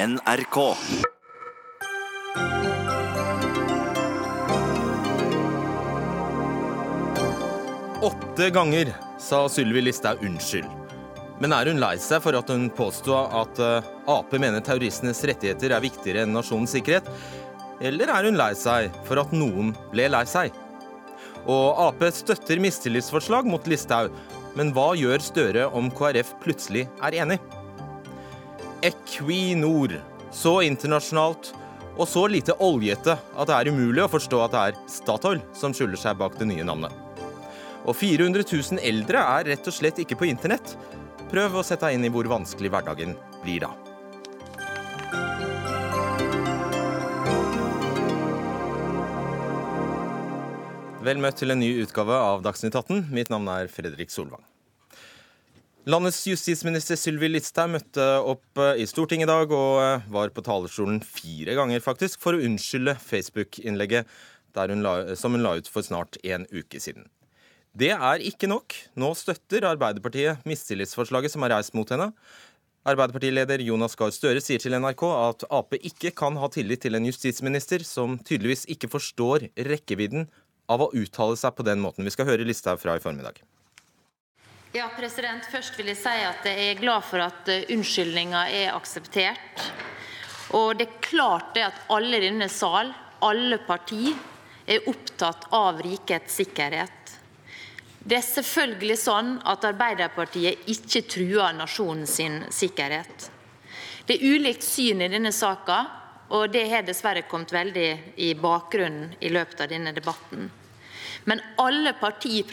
NRK. Åtte ganger sa Sylvi Listhaug unnskyld. Men er hun lei seg for at hun påstod at eh, Ap mener terroristenes rettigheter er viktigere enn nasjonens sikkerhet? Eller er hun lei seg for at noen ble lei seg? Og Ap støtter mistillitsforslag mot Listhaug, men hva gjør Støre om KrF plutselig er enig? Equinor. Så internasjonalt og så lite oljete at det er umulig å forstå at det er Statoil som skjuler seg bak det nye navnet. Og 400 000 eldre er rett og slett ikke på internett. Prøv å sette deg inn i hvor vanskelig hverdagen blir da. Vel møtt til en ny utgave av Dagsnytt 18. Mitt navn er Fredrik Solvang. Landets justisminister Sylvi Listhaug møtte opp eh, i Stortinget i dag og eh, var på talerstolen fire ganger faktisk for å unnskylde Facebook-innlegget som hun la ut for snart en uke siden. Det er ikke nok. Nå støtter Arbeiderpartiet mistillitsforslaget som er reist mot henne. Arbeiderpartileder Jonas Gahr Støre sier til NRK at Ap ikke kan ha tillit til en justisminister som tydeligvis ikke forstår rekkevidden av å uttale seg på den måten. Vi skal høre Listhaug fra i formiddag. Ja, president. Først vil jeg si at jeg er glad for at eh, unnskyldninga er akseptert. Og det er klart det at alle i denne sal, alle partier, er opptatt av rikets sikkerhet. Det er selvfølgelig sånn at Arbeiderpartiet ikke truer nasjonens sikkerhet. Det er ulikt syn i denne saka, og det har dessverre kommet veldig i bakgrunnen i løpet av denne debatten. Men alle partier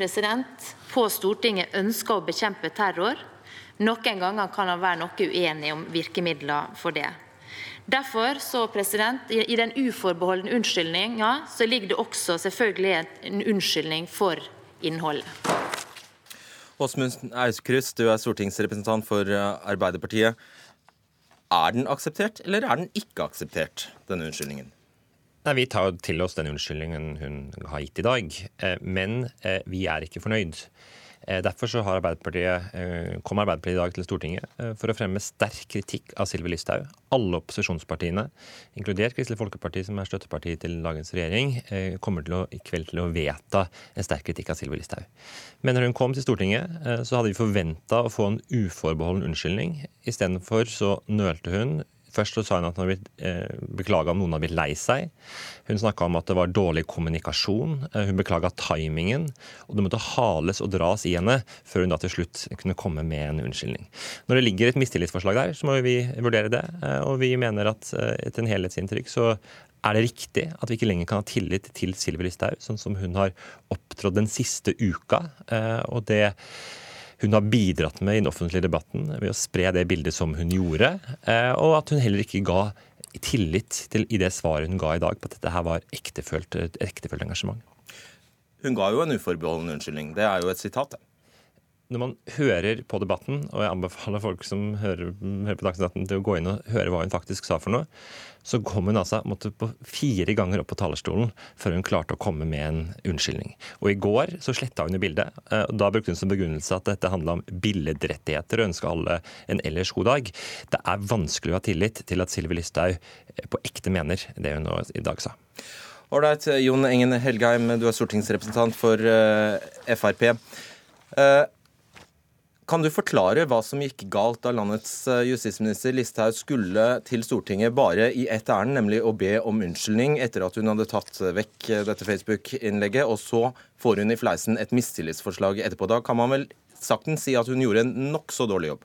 på Stortinget ønsker å bekjempe terror. Noen ganger kan man være noe uenig om virkemidler for det. Derfor så, I den uforbeholdne unnskyldninga ligger det også selvfølgelig en unnskyldning for innholdet. Åsmund Aukrust, du er stortingsrepresentant for eh, Arbeiderpartiet. Er den akseptert, eller er den ikke akseptert, denne unnskyldningen? Nei, Vi tar til oss den unnskyldningen hun har gitt i dag, eh, men eh, vi er ikke fornøyd. Eh, derfor så Arbeiderpartiet, kom Arbeiderpartiet i dag til Stortinget for å fremme sterk kritikk av Sylvi Listhaug. Alle opposisjonspartiene, inkludert Kristelig Folkeparti, som er støtteparti til dagens regjering, kommer til å, i kveld til å vedta en sterk kritikk av Sylvi Listhaug. Men når hun kom til Stortinget, så hadde vi forventa å få en uforbeholden unnskyldning. Istedenfor så nølte hun Først så sa hun at hun har blitt eh, beklaga om noen har blitt lei seg. Hun snakka om at det var dårlig kommunikasjon. Eh, hun beklaga timingen. Og det måtte hales og dras i henne før hun da til slutt kunne komme med en unnskyldning. Når det ligger et mistillitsforslag der, så må vi vurdere det. Eh, og vi mener at etter en helhetsinntrykk så er det riktig at vi ikke lenger kan ha tillit til Sylvi Listhaug, sånn som hun har opptrådt den siste uka. Og det hun har bidratt med i den offentlige debatten ved å spre det bildet som hun gjorde, eh, og at hun heller ikke ga tillit til, i det svaret hun ga i dag, på at dette her var ektefølt, ektefølt engasjement. Hun ga jo en uforbeholden unnskyldning. Det er jo et sitat. Når man hører på debatten, og jeg anbefaler folk som hører, hører på Dagsnytt 18 til å gå inn og høre hva hun faktisk sa for noe, så kom hun altså måtte på fire ganger opp på talerstolen før hun klarte å komme med en unnskyldning. Og I går så sletta hun jo bildet. Eh, og Da brukte hun som begrunnelse at dette handla om billedrettigheter og ønska alle en ellers god dag. Det er vanskelig å ha tillit til at Sylvi Listhaug eh, på ekte mener det hun nå i dag sa. Ålreit, Jon Engen Helgheim, du er stortingsrepresentant for uh, Frp. Kan du forklare hva som gikk galt da landets eh, justisminister Listhaug skulle til Stortinget bare i ett ærend, nemlig å be om unnskyldning etter at hun hadde tatt vekk eh, dette Facebook-innlegget, og så får hun i fleisen et mistillitsforslag etterpå. Da kan man vel saktens si at hun gjorde en nokså dårlig jobb?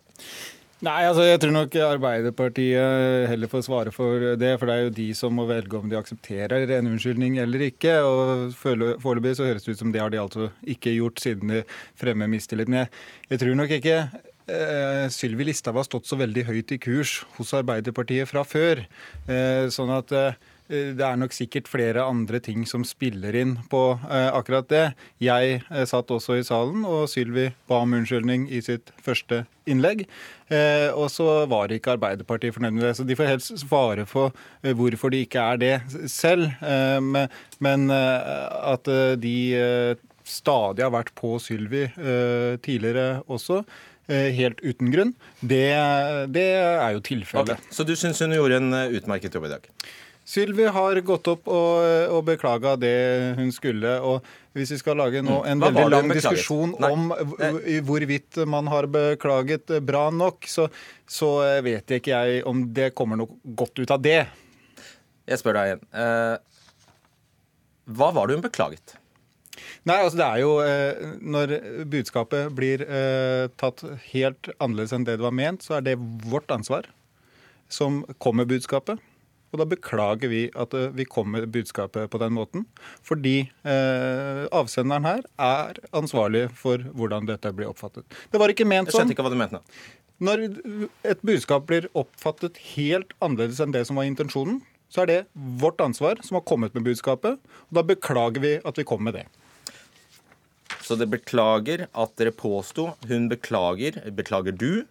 Nei, altså jeg tror nok Arbeiderpartiet heller får svare for det. For det er jo de som må velge om de aksepterer en unnskyldning eller ikke. Og Foreløpig så høres det ut som det har de altså ikke gjort, siden de fremmer mistillit. Men jeg, jeg tror nok ikke eh, Sylvi Listhaug har stått så veldig høyt i kurs hos Arbeiderpartiet fra før. Eh, sånn at Eh, det er nok sikkert flere andre ting som spiller inn på eh, akkurat det. Jeg eh, satt også i salen, og Sylvi ba om unnskyldning i sitt første innlegg. Og så var ikke Arbeiderpartiet fornøyd med det. Så de får helst svare på hvorfor de ikke er det selv. Men at de stadig har vært på Sylvi tidligere også, helt uten grunn. Det, det er jo tilfellet. Okay. Så du syns hun gjorde en utmerket jobb i dag? Sylvi har gått opp og, og beklaga det hun skulle. og Hvis vi skal lage nå mm. en veldig lang diskusjon om hvorvidt man har beklaget bra nok, så, så, vet jeg ikke jeg om det kommer noe godt ut av det. Jeg spør deg igjen. Eh, hva var det hun beklaget? Nei, altså det er jo eh, Når budskapet blir eh, tatt helt annerledes enn det det var ment, så er det vårt ansvar som kommer budskapet. Og da beklager vi at eh, vi kom med budskapet på den måten. Fordi eh, avsenderen her er ansvarlig for hvordan dette blir oppfattet. Det var ikke ment sånn. Jeg skjønte ikke hva du mente nå. Når et budskap blir oppfattet helt annerledes enn det som var intensjonen, så er det vårt ansvar som har kommet med budskapet. Og da beklager vi at vi kom med det. Så det beklager at dere påsto Hun beklager, beklager du,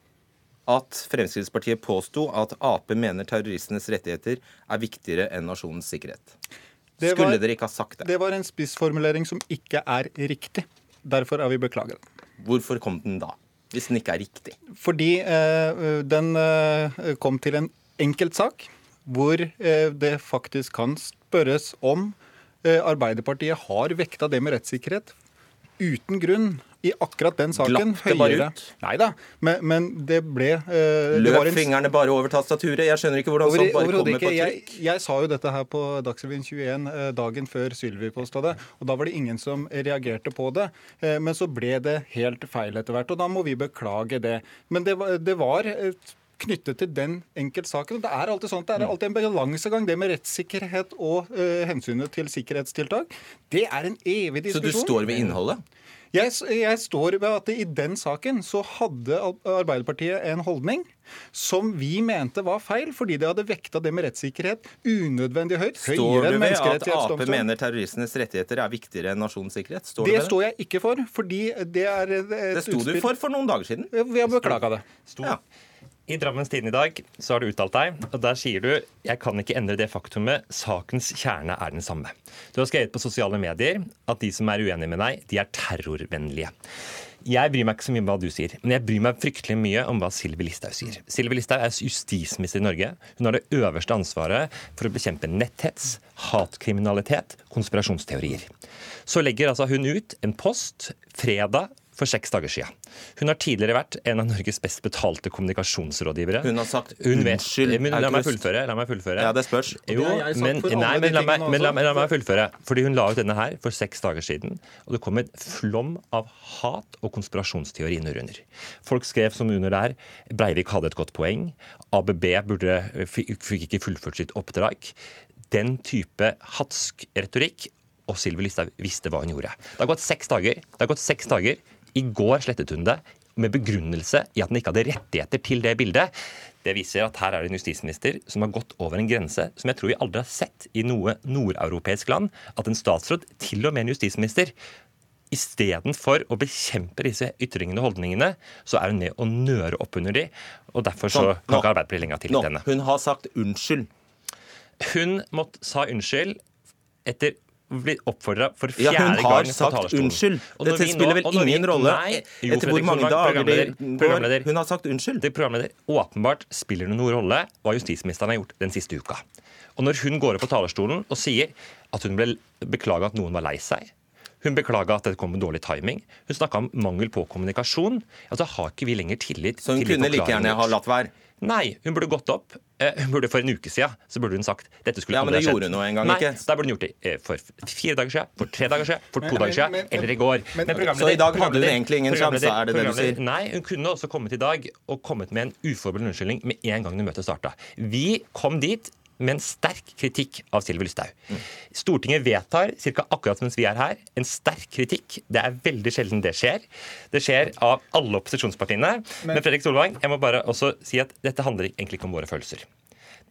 at Fremskrittspartiet påsto at Ap mener terroristenes rettigheter er viktigere enn nasjonens sikkerhet. Var, Skulle dere ikke ha sagt det? Det var en spissformulering som ikke er riktig. Derfor er vi beklaget. Hvorfor kom den da, hvis den ikke er riktig? Fordi eh, den eh, kom til en enkeltsak hvor eh, det faktisk kan spørres om eh, Arbeiderpartiet har vekta det med rettssikkerhet uten grunn i akkurat den saken Glatt det bare ut? Nei da, men, men, det ble uh, Løp det en... fingrene bare over tastaturet? Jeg skjønner ikke hvordan sånt bare kommer på trykk. Jeg, jeg, sa jo dette her på Dagsrevyen 21 uh, eh, dagen før Sylvi posta det, og da var det ingen som reagerte på det. Uh, men så ble det helt feil etter hvert, og da må vi beklage det. Men det var, det var knyttet til den enkeltsaken. Det er alltid sånn, det er alltid en balansegang, det med rettssikkerhet og uh, hensynet til sikkerhetstiltak. Det er en evig diskusjon. Så du står ved innholdet? Jeg, jeg, står ved at i den saken så hadde Arbeiderpartiet en holdning som vi mente var feil, fordi det hadde vekta det med rettssikkerhet unødvendig høyt. Står du ved at Ap mener terroristenes rettigheter er viktigere enn nasjonens sikkerhet? Står det, står jeg ikke for, fordi det er et Det sto du for for noen dager siden. Vi har beklaga det. Ja. I Drammens Tidende i dag så har du uttalt deg, og der sier du jeg kan ikke endre det faktumet sakens kjerne er den samme. Du har skrevet på sosiale medier at de som er uenige med deg, de er terrorvennlige. Jeg bryr meg ikke så mye om hva du sier, men jeg bryr meg fryktelig mye om hva Sylvi Listhaug sier. Sylvi Listhaug er justisminister i Norge. Hun har det øverste ansvaret for å bekjempe netthets, hatkriminalitet, konspirasjonsteorier. Så legger altså hun ut en post fredag for seks dager siden. Hun har tidligere vært en av Norges best betalte kommunikasjonsrådgivere. Hun har sagt hun unnskyld, men, La meg fullføre. La meg fullføre. Ja, det spørs. Jo, men, nei, men la meg, men la, la meg fullføre. Fordi hun la ut denne her for seks dager siden, og det kom et flom av hat og konspirasjonsteori under. Folk skrev som under der Breivik hadde et godt poeng. ABB burde, fikk ikke fullført sitt oppdrag. Den type hatsk retorikk og Sylvi Listhaug visste hva hun gjorde. Det har gått seks dager. Det har gått seks dager. I går slettet hun det med begrunnelse i at den ikke hadde rettigheter til det bildet. Det viser at her er det en justisminister som har gått over en grense som jeg tror vi aldri har sett i noe nordeuropeisk land. At en statsråd, til og med en justisminister, istedenfor å bekjempe disse ytringene og holdningene, så er hun med å nøre opp under de, og derfor så kan ikke Arbeiderpartiet lenger ha tillit til henne. Hun har sagt unnskyld. Hun måtte, sa unnskyld etter blitt oppfordra for fjerde gang ja, Hun har sagt unnskyld. Dette spiller vel ingen rolle etter hvor mange dager det går. Hun har sagt unnskyld. Det programleder åpenbart spiller det noen rolle hva justisministeren har gjort den siste uka. Og når hun går opp på talerstolen og sier at hun ble beklaga at noen var lei seg, hun beklaga at det kom med dårlig timing. Hun snakka om mangel på kommunikasjon. Altså har ikke vi lenger tillit Så hun kunne like gjerne ha latt være? Nei, hun burde gått opp. Eh, hun burde For en uke siden så burde hun sagt dette skulle ja, men det gjorde hun en gang Nei, ikke. Da burde hun gjort det eh, for fire dager siden, for tre dager siden, for to men, dager siden, men, eller i går. Men, så i dag hadde hun egentlig ingen sjanse, er det det du sier? Nei, hun kunne også kommet i dag og kommet med en uforbeholden unnskyldning med en gang møtet starta. Vi kom dit med en sterk kritikk av Sylvi Lysthaug. Mm. Stortinget vedtar, cirka akkurat mens vi er her, en sterk kritikk. Det er veldig sjelden det skjer. Det skjer av alle opposisjonspartiene. Men, Men Fredrik Solvang, jeg må bare også si at dette handler egentlig ikke om våre følelser.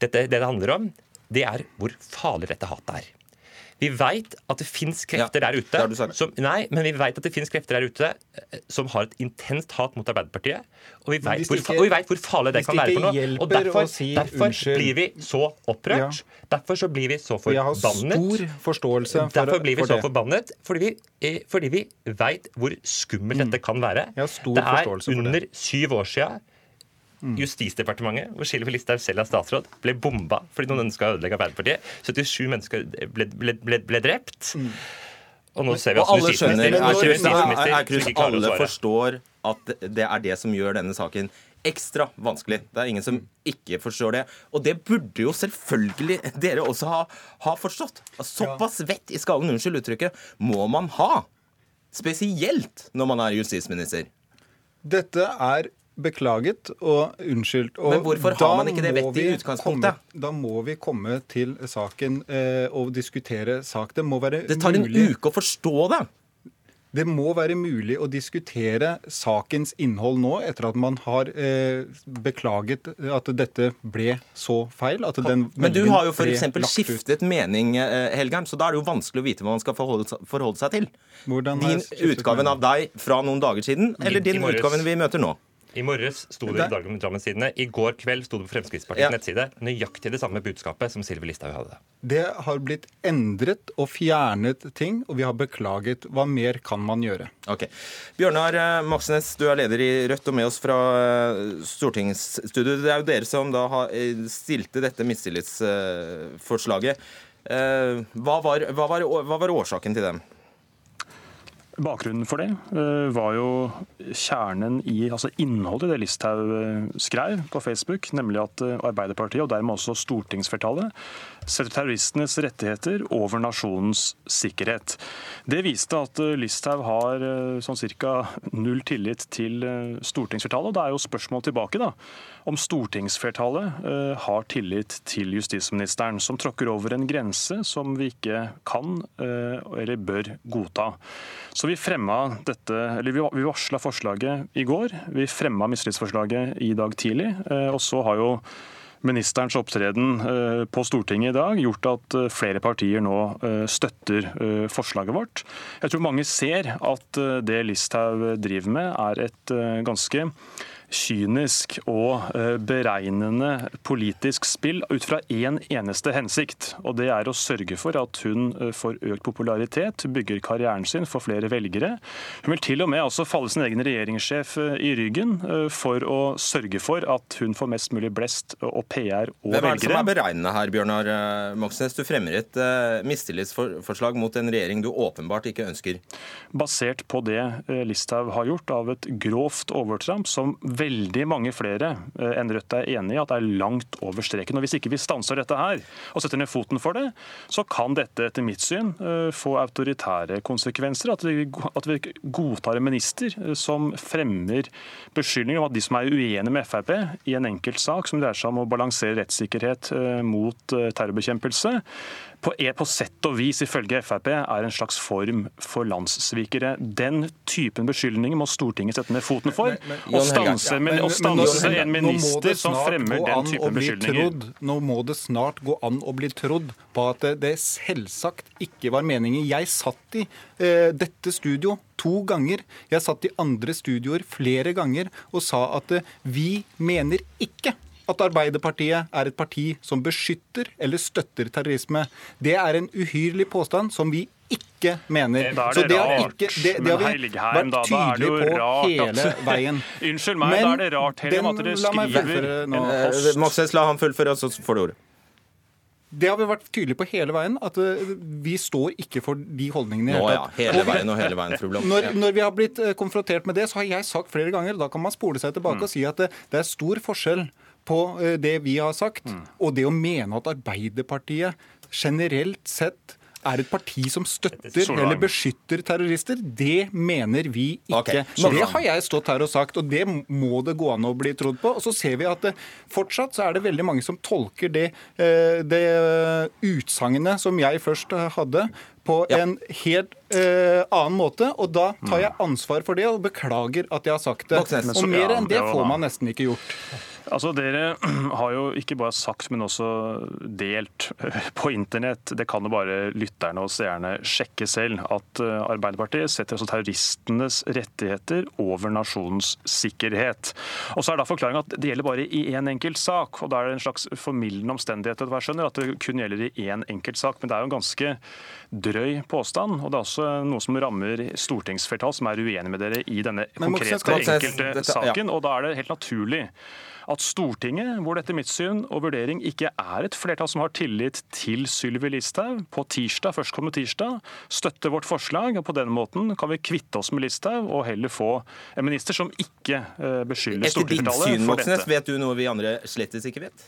Dette, det det handler om, det er hvor farlig dette hatet er. Vi veit at det fins krefter Ja, der ute som, Nei, men vi vet at det finnes krefter der ute eh, som har et intenst hat mot Arbeiderpartiet. Og vi veit hvor, hvor farlig det kan være for noe. Og derfor, si derfor blir vi så opprørt. Derfor så blir vi så Jeg har forbannet. stor forståelse for, Derfor blir vi for så det. forbannet, fordi vi, eh, fordi vi veit hvor skummelt dette kan være. Jeg har stor det er under syv år sia Justisdepartementet, hvor Sylvi Listhaug selv er statsråd, ble bomba fordi noen ønska å ødelegge Arbeiderpartiet. 77 mennesker ble, ble, ble, ble drept. Og nå ser vi at justisminister, er ikke- er- er klarer å alle forstår at det er det som gjør denne saken ekstra vanskelig. Det er ingen som ikke forstår det. Og det burde jo selvfølgelig dere også ha, ha forstått. Såpass vett i skallen, unnskyld uttrykket, må man ha. Spesielt når man er justisminister. Dette er beklaget og unnskyldt. Og Men hvorfor har man ikke det vettet i utgangspunktet? Komme, da må vi komme til saken eh, og diskutere sak. Det må være Det tar en mulig uke å forstå det. Det må være mulig å diskutere sakens innhold nå, etter at man har eh, beklaget at dette ble så feil. At den Men du har jo f.eks. ut. skiftet mening, eh, Helgheim, så da er det jo vanskelig å vite hva man skal forholde, forholde seg til. Din utgaven mening? av deg fra noen dager siden, eller din utgaven vi møter nå? I morges sto det i Drammens Tidende. I går kveld sto det på Fremskrittspartiets Ja. nettside nøyaktig det samme budskapet som Sylvi Listhaug hadde. Det har blitt endret og fjernet ting, og vi har beklaget. Hva mer kan man gjøre? Ok. Bjørnar eh, Moxnes, du er leder i Rødt og med oss fra eh, stortingsstudio. Det er jo dere som da har eh, stilte dette mistillitsforslaget. Eh, Hva var, hva, var, hva var årsaken til dem? Bakgrunnen for det eh, var jo kjernen i altså innholdet i det Listhaug eh, skrev på Facebook, nemlig at eh, Arbeiderpartiet, og dermed også stortingsflertallet, setter terroristenes rettigheter over nasjonens sikkerhet. Det viste at eh, Listhaug har eh, sånn cirka null tillit til eh, stortingsflertallet. og Da er jo spørsmålet tilbake da, om stortingsflertallet har tillit til justisministeren, som tråkker over en grense som vi ikke kan eller bør godta. Så vi fremma dette, eller vi varsla forslaget i går. Vi fremma mistillitsforslaget i dag tidlig. Og så har jo ministerens opptreden eh, på Stortinget i dag gjort at eh, flere partier nå eh, støtter forslaget vårt. Jeg tror mange ser at det Listhaug driver med, er et ganske kynisk og eh, beregnende politisk spill ut fra én eneste hensikt. Og det er å sørge for at hun eh, får økt popularitet, bygger karrieren sin, får flere velgere. Hun vil til og med altså falle sin egen regjeringssjef eh, i ryggen for å sørge for at hun får mest mulig blest og PR og velgere. Hvem er det som er beregnende her, Bjørnar Moxnes? Du fremmer et mistillitsforslag mot en regjering du åpenbart ikke ønsker. basert på det Listhaug har gjort av et grovt overtramp som veldig mange flere eh, enn Rødt er enig i at er langt over streken. Og Hvis ikke vi stanser dette her og setter ned foten for det, så kan dette etter mitt syn eh, få autoritære konsekvenser. At vi, at vi godtar en minister eh, som fremmer beskyldninger om at de som er uenige med Frp i en enkelt sak som dreier seg om å balansere rettssikkerhet mot terrorbekjempelse, på, er på sett og vis ifølge Frp er en slags form for landssvikere. Den typen beskyldninger må Stortinget sette ned foten for. og men, og stanse, Ja, men, men- stanse men en minister som fremmer den å bli beskyldninger. trodd. Nå må det snart gå an å bli trodd på at det, det selvsagt ikke var meningen. Jeg satt i eh, dette studio to ganger. Jeg satt i andre studioer flere ganger og sa at eh, vi mener ikke at Arbeiderpartiet er et parti som beskytter eller støtter terrorisme. Det er en uhyrlig påstand som vi ikke mener. Da er Så det har rart. ikke- det, det har vi vært det tydelige på rart hele veien. Unnskyld meg, da er det rart, den- at dere skriver en Eh, post Moxnes, la han fullføre, så får du ordet. Det har vi vært tydelige på hele veien, at eh, vi står ikke for de holdningene. Nå ja, hele veien og hele veien, fru Blom. Når, når vi har blitt eh, konfrontert med det, så har jeg sagt flere ganger, da kan man spole seg tilbake Mm. og si at det, det er stor forskjell på eh, det vi har sagt, Mm. og det å mene at Arbeiderpartiet generelt sett er et parti som støtter eller beskytter terrorister. Det mener vi ikke. Okay. Det har jeg stått her og sagt, og det må det gå an å bli trodd på. Og så ser vi at det, fortsatt så er det veldig mange som tolker det, eh, det utsagnet som jeg først eh, hadde, på Ja. en helt uh, annen måte. Og da tar jeg ansvar for det og beklager at jeg har sagt det. Og mer enn det det får man nesten ikke gjort. Altså, Dere har jo ikke bare sagt, men også delt på internett. Det kan jo bare lytterne og seerne sjekke selv. At eh, Arbeiderpartiet setter altså terroristenes rettigheter over nasjonens sikkerhet. Og så er da forklaringen at det gjelder bare i én enkelt sak. og Da er det en slags formildende omstendighet jeg skjønner, at det kun gjelder i én enkelt sak. Men det er jo en ganske drøy påstand. Og det er også noe som rammer stortingsflertall som er uenig med dere i denne konkrete, enkelte saken. Og da er det helt naturlig at Stortinget, hvor det etter mitt syn og vurdering ikke er et flertall som har tillit til Sylvi Listhaug, på tirsdag, førstkommende tirsdag, støtter vårt forslag. og På den måten kan vi kvitte oss med Listhaug og heller få en minister som ikke uh, beskylder stortingsflertallet for dette. Vet du noe vi andre slettes ikke vet?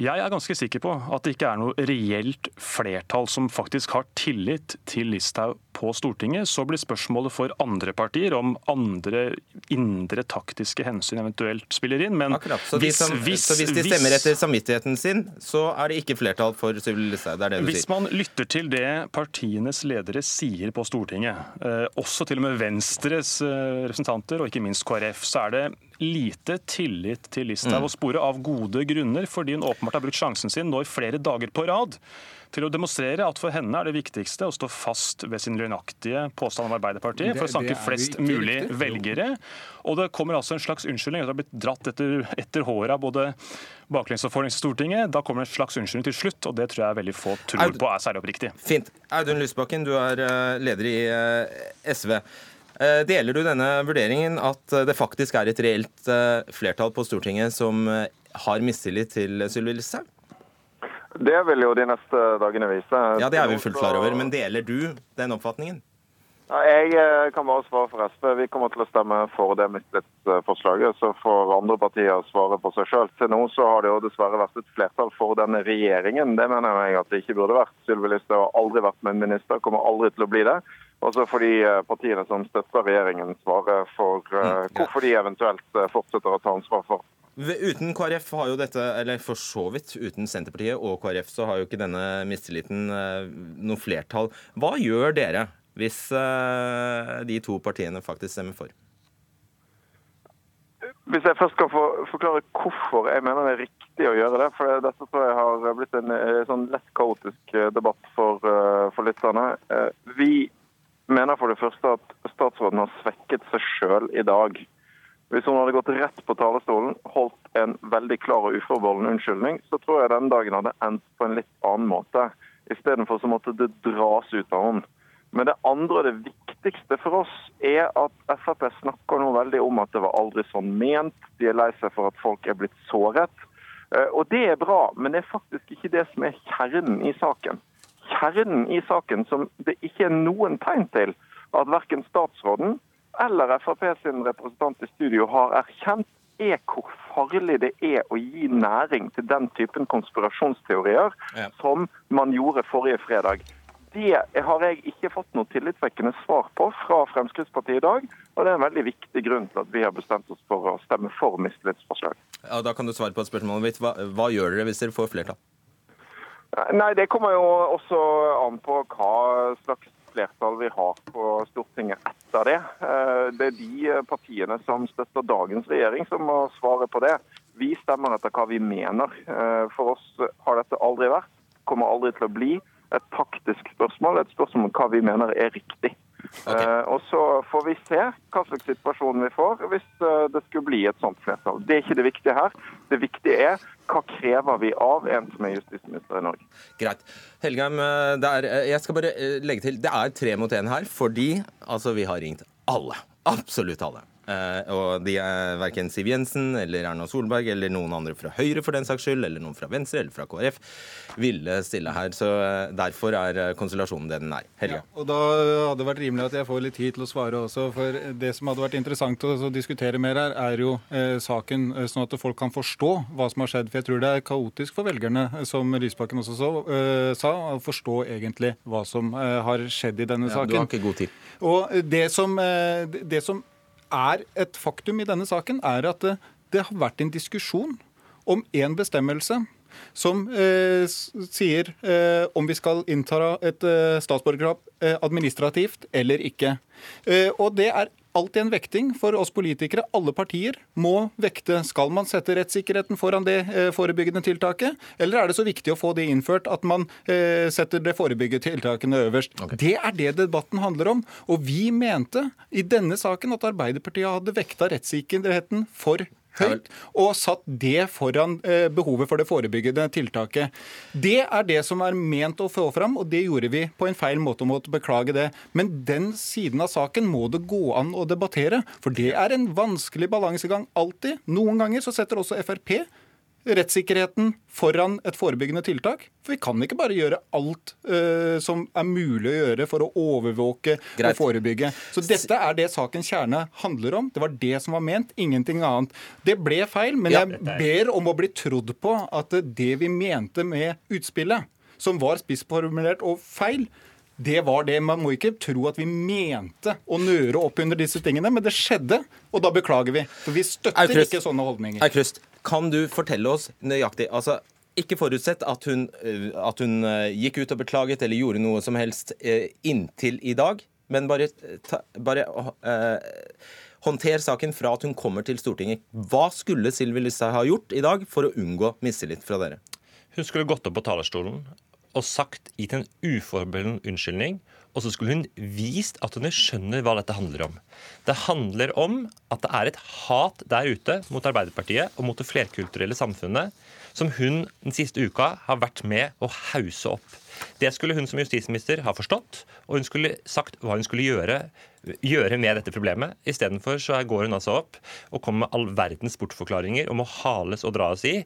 Jeg er ganske sikker på at det ikke er noe reelt flertall som faktisk har tillit til Listhaug på Stortinget. Så blir spørsmålet for andre partier om andre indre taktiske hensyn eventuelt spiller inn. Men Akkurat. Så, hvis, som, hvis, så hvis de stemmer etter samvittigheten sin, så er det ikke flertall for Sylvi Listhaug? Hvis sier? Hvis man lytter til det partienes ledere sier på Stortinget, eh, også til og med Venstres eh, representanter, og ikke minst KrF, så er det lite tillit til Listhaug mm. å spore av gode grunner, fordi hun åpenbart har brukt sjansen sin nå i flere dager på rad til å demonstrere at for henne er det viktigste å stå fast ved sin løgnaktige påstand om Arbeiderpartiet for å sanke flest mulig velgere. Og det kommer altså en slags unnskyldning. Det har blitt dratt etter, etter håret av både baklengs og forlengs i Stortinget. Da kommer en slags unnskyldning til slutt, og det tror jeg veldig få tror på er særlig oppriktig. Fint. Audun Lysbakken, du er eh, leder i eh, SV. Eh, deler du denne vurderingen at det faktisk er et reelt flertall på Stortinget som har mistillit til Sylvi Listhaug? Det vil jo de neste dagene vise. Ja, Det er vi fullt klar over, men deler du den oppfatningen? Jeg kan bare svare for SV. Vi kommer til å stemme for det mistillitsforslaget. Så får andre partier svare for seg sjøl. Til nå så har det jo dessverre vært et flertall for denne regjeringen. Det mener jeg at det ikke burde vært. Sylvi Listhaug har aldri vært med en minister, kommer aldri til å bli det. Og så får de eh, partiene som støtter regjeringen svare for uh, hvorfor de eventuelt eh, fortsetter å ta ansvar for. Uten KrF har jo dette, eller for så vidt uten Senterpartiet og KrF, så har jo ikke denne mistilliten noe flertall. Hva gjør dere hvis de to partiene faktisk stemmer for? Hvis jeg først skal forklare hvorfor jeg mener det er riktig å gjøre det. For dette tror jeg har blitt en sånn lett kaotisk debatt for, for lytterne. Vi mener for det første at statsråden har svekket seg sjøl i dag. Hvis hun hadde gått rett på talerstolen, holdt en veldig klar og uforbeholden unnskyldning, så tror jeg den dagen hadde endt på en litt annen måte. Istedenfor så måtte det dras ut av henne. Men det andre og det viktigste for oss er at Frp snakker nå veldig om at det var aldri sånn ment. De er lei seg for at folk er blitt såret. Eh, og det er bra, men det er faktisk ikke det som er kjernen i saken kjernen i saken som det ikke er noen tegn til at verken statsråden eller Frp sin representant i studio har erkjent, er hvor farlig det er å gi næring til den typen konspirasjonsteorier ja. som man gjorde forrige fredag. Det har jeg ikke fått noe tillitvekkende svar på fra Fremskrittspartiet i dag. Og det er en veldig viktig grunn til at vi har bestemt oss for å stemme for mistillitsforslag. Ja, da kan du svare på et spørsmål mitt. Hva, hva gjør dere hvis dere får flertall? Nei, Det kommer jo også an på hva slags flertall vi har på Stortinget etter det. Eh, det er de partiene som støtter dagens regjering som må svare på det. Vi stemmer etter hva vi mener. Eh, for oss har dette aldri vært, kommer aldri til å bli, et taktisk spørsmål. Et spørsmål om hva vi mener er riktig. Okay. Uh, og Så får vi se hva slags situasjon vi får hvis uh, det skulle bli et sånt flertall. Det er ikke det viktige her. Det viktige er hva krever vi av en som er justisminister i Norge. Greit. Helgheim, eh, er, jeg skal bare legge til, det er tre mot én her fordi altså, vi har ringt alle. Absolutt alle. Eh, og de er verken Siv Jensen eller Erna Solberg eller noen andre fra Høyre for den saks skyld, eller noen fra Venstre eller fra KrF ville stille her. Så eh, derfor er eh, konstellasjonen det den er. Helge. Ja, og da hadde det vært rimelig at jeg får litt tid til å svare også. For det som hadde vært interessant å diskutere mer her, er jo eh, saken, sånn at folk kan forstå hva som har skjedd. For jeg tror det er kaotisk for velgerne, som Lysbakken også så, eh, sa, å forstå egentlig hva som eh, har skjedd i denne ja, saken. Du har ikke god tid. Og det som, det som er et faktum i denne saken, er at det, det har vært en diskusjon om én bestemmelse som eh, sier eh, om vi skal innta et eh, statsborgerskap eh, administrativt eller ikke. Eh, og det er alltid en vekting for oss politikere. Alle partier må vekte. Skal man sette rettssikkerheten foran det eh, forebyggende tiltaket, eller er det så viktig å få det innført at man eh, setter det forebyggende tiltakene øverst? Okay. Det er det debatten handler om. Og vi mente i denne saken at Arbeiderpartiet hadde vekta rettssikkerheten for høyt, og satt det foran eh, behovet for det forebyggende tiltaket. Det er det som er ment å få fram, og det gjorde vi på en feil måte og måtte beklage det. Men den siden av saken må det gå an å debattere, for det er en vanskelig balansegang alltid. Noen ganger så setter også Frp rettssikkerheten foran et forebyggende tiltak. For vi kan ikke bare gjøre alt uh, som er mulig å gjøre for å overvåke Greit. og forebygge. Så dette er det sakens kjerne handler om. Det var det som var ment, ingenting annet. Det ble feil, men ja, jeg ber om å bli trodd på at det vi mente med utspillet, som var spissformulert og feil, det var det. Man må ikke tro at vi mente å nøre opp under disse tingene, men det skjedde, og da beklager vi. For vi støtter ikke sånne holdninger. Aukrust. Kan du fortelle oss nøyaktig altså, Ikke forutsett at hun, eh, at hun, eh, gikk ut og beklaget eller gjorde noe som helst eh, inntil i dag, men bare, ta, bare uh, håndter saken fra at hun kommer til Stortinget. Hva skulle Sylvi Listhaug ha gjort i dag for å unngå mistillit fra dere? Hun skulle gått opp på talerstolen og sagt, gitt en uforbeholden unnskyldning og så skulle hun vist at hun skjønner hva dette handler om. Det handler om at det er et hat der ute mot Arbeiderpartiet og mot det flerkulturelle samfunnet som hun den siste uka har vært med å hause opp. Det skulle hun som justisminister ha forstått, og hun skulle sagt hva hun skulle gjøre, gjøre med dette problemet. Istedenfor så går hun altså opp og kommer med all verdens bortforklaringer om å hales og dras i.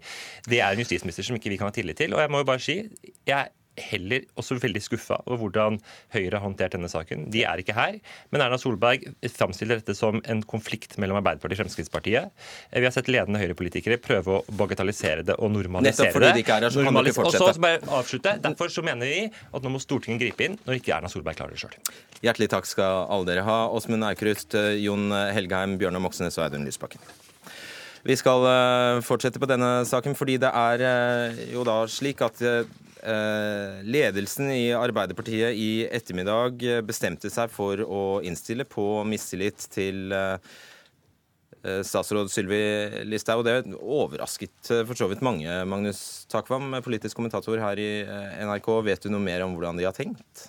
Det er en justisminister som ikke vi kan ha tillit til. Og jeg må jo bare si, jeg heller også veldig skuffa over hvordan Høyre har håndtert denne saken. De er ikke her, men Erna Solberg framstiller dette som en konflikt mellom Arbeiderpartiet og Fremskrittspartiet. Vi har sett ledende Høyre-politikere prøve å bagatellisere det og normalisere det. Nettopp fordi de ikke er her, så kan ikke fortsette. Og så bare avslutte. Derfor så mener vi at nå må Stortinget gripe inn når ikke Erna Solberg klarer det sjøl. Hjertelig takk skal alle dere ha. Åsmund Aukrust, Jon Helgheim, Bjørnar Moxnes og Audun Lysbakken. Vi skal eh, fortsette på denne saken, fordi det er eh, jo da slik at eh, Eh, ledelsen i Arbeiderpartiet i ettermiddag bestemte seg for å innstille på mistillit til eh, eh, statsråd Sylvi Listhaug. Det overrasket for så vidt mange. Magnus Takvam, politisk kommentator her i NRK. Vet du noe mer om hvordan de har tenkt?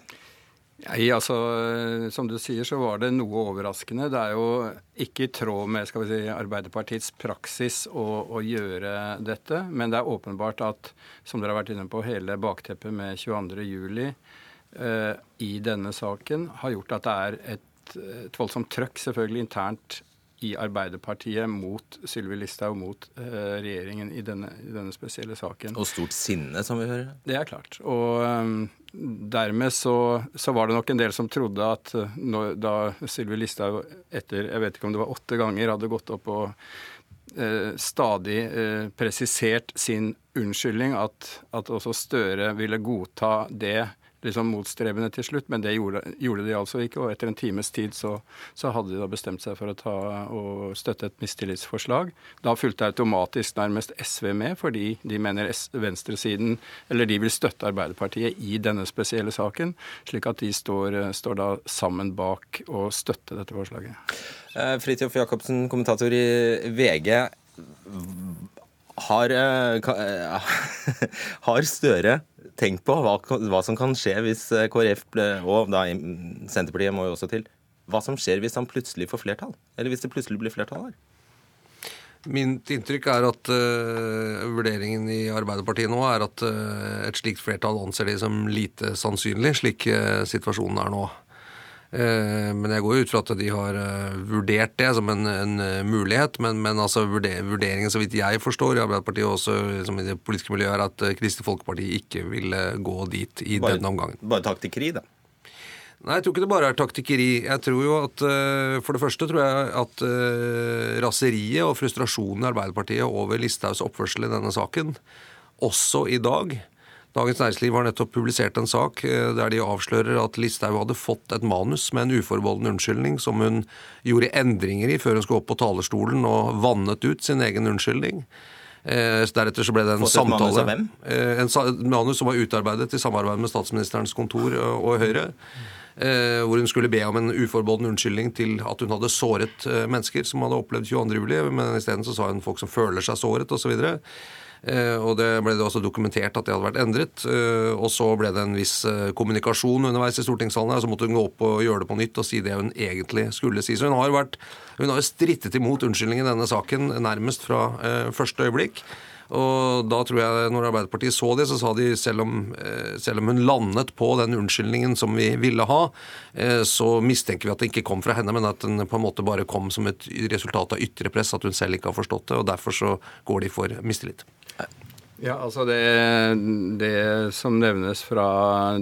Nei, altså, Som du sier, så var det noe overraskende. Det er jo ikke i tråd med skal vi si, Arbeiderpartiets praksis å, å, gjøre dette. Men det er åpenbart at, som dere har vært inne på, hele bakteppet med 22.07. Eh, i denne saken har gjort at det er et, et voldsomt trøkk selvfølgelig internt i Arbeiderpartiet mot Sylvi Listhaug, mot eh, regjeringen i denne, i denne, spesielle saken. Og stort sinne, som vi hører? Det er klart. Og um, dermed så, så, var det nok en del som trodde at uh, når, da Sylvi Listhaug etter jeg vet ikke om det var åtte ganger hadde gått opp og eh, stadig presisert sin unnskyldning, at, at også Støre ville godta det liksom motstrebende til slutt, men det gjorde, gjorde, de altså ikke. Og etter en times tid så, så, hadde de da bestemt seg for å ta og støtte et mistillitsforslag. Da fulgte automatisk nærmest SV med, fordi de mener venstresiden eller de vil støtte Arbeiderpartiet i denne spesielle saken, slik at de står, står da sammen bak å støtte dette forslaget. Eh, Fridtjof Jacobsen, kommentator i VG. Har, eh, eh, har Støre tenkt på hva, hva, som kan skje hvis eh, KrF, og da Senterpartiet må jo også til, hva som skjer hvis han plutselig får flertall? Eller hvis det plutselig blir flertall her? Mitt inntrykk er at uh, vurderingen i Arbeiderpartiet nå er at uh, et slikt flertall anser de som lite sannsynlig, slik uh, situasjonen er nå. Eh, men jeg går jo ut fra at de har eh, vurdert det som en, en eh, mulighet. Men, men altså vurderingen, så vidt jeg forstår, i Arbeiderpartiet og også liksom i det politiske miljøet, er at Kristelig Folkeparti ikke vil gå dit i bare, denne omgangen. Bare taktikkeri, da? Nei, jeg tror ikke det bare er taktikkeri. Jeg tror jo at, For det første tror jeg at raseriet og frustrasjonen i Arbeiderpartiet over Listhaugs oppførsel i denne saken, også i dag, Dagens Næringsliv har nettopp publisert en sak eh, der de avslører at Listhaug hadde fått et manus med en uforbeholden unnskyldning som hun gjorde endringer i før hun skulle opp på talerstolen og vannet ut sin egen unnskyldning. Eh, deretter så ble det en samtale. Manus av hvem? Eh, en manus som var utarbeidet i samarbeid med statsministerens kontor og Høyre. hvor hun skulle be om en uforbeholden unnskyldning til at hun hadde såret mennesker som hadde opplevd 22.07., men isteden så sa hun folk som føler seg såret osv. Eh, og det ble det også dokumentert at det hadde vært endret. Eh, og så ble det en viss eh, kommunikasjon underveis i stortingssalen her, så måtte hun gå opp og gjøre det på nytt og si det hun egentlig skulle si. Så hun har vært, hun har strittet imot unnskyldningen i denne saken nærmest fra første øyeblikk. Og da tror jeg, når Arbeiderpartiet så det, så sa de selv om, selv om hun landet på den unnskyldningen som vi ville ha, så mistenker vi at det ikke kom fra henne, men at den på en måte bare kom som et resultat av ytre press, at hun selv ikke har forstått det. og Derfor så går de for mistillit. Ja, altså det, det, som nevnes fra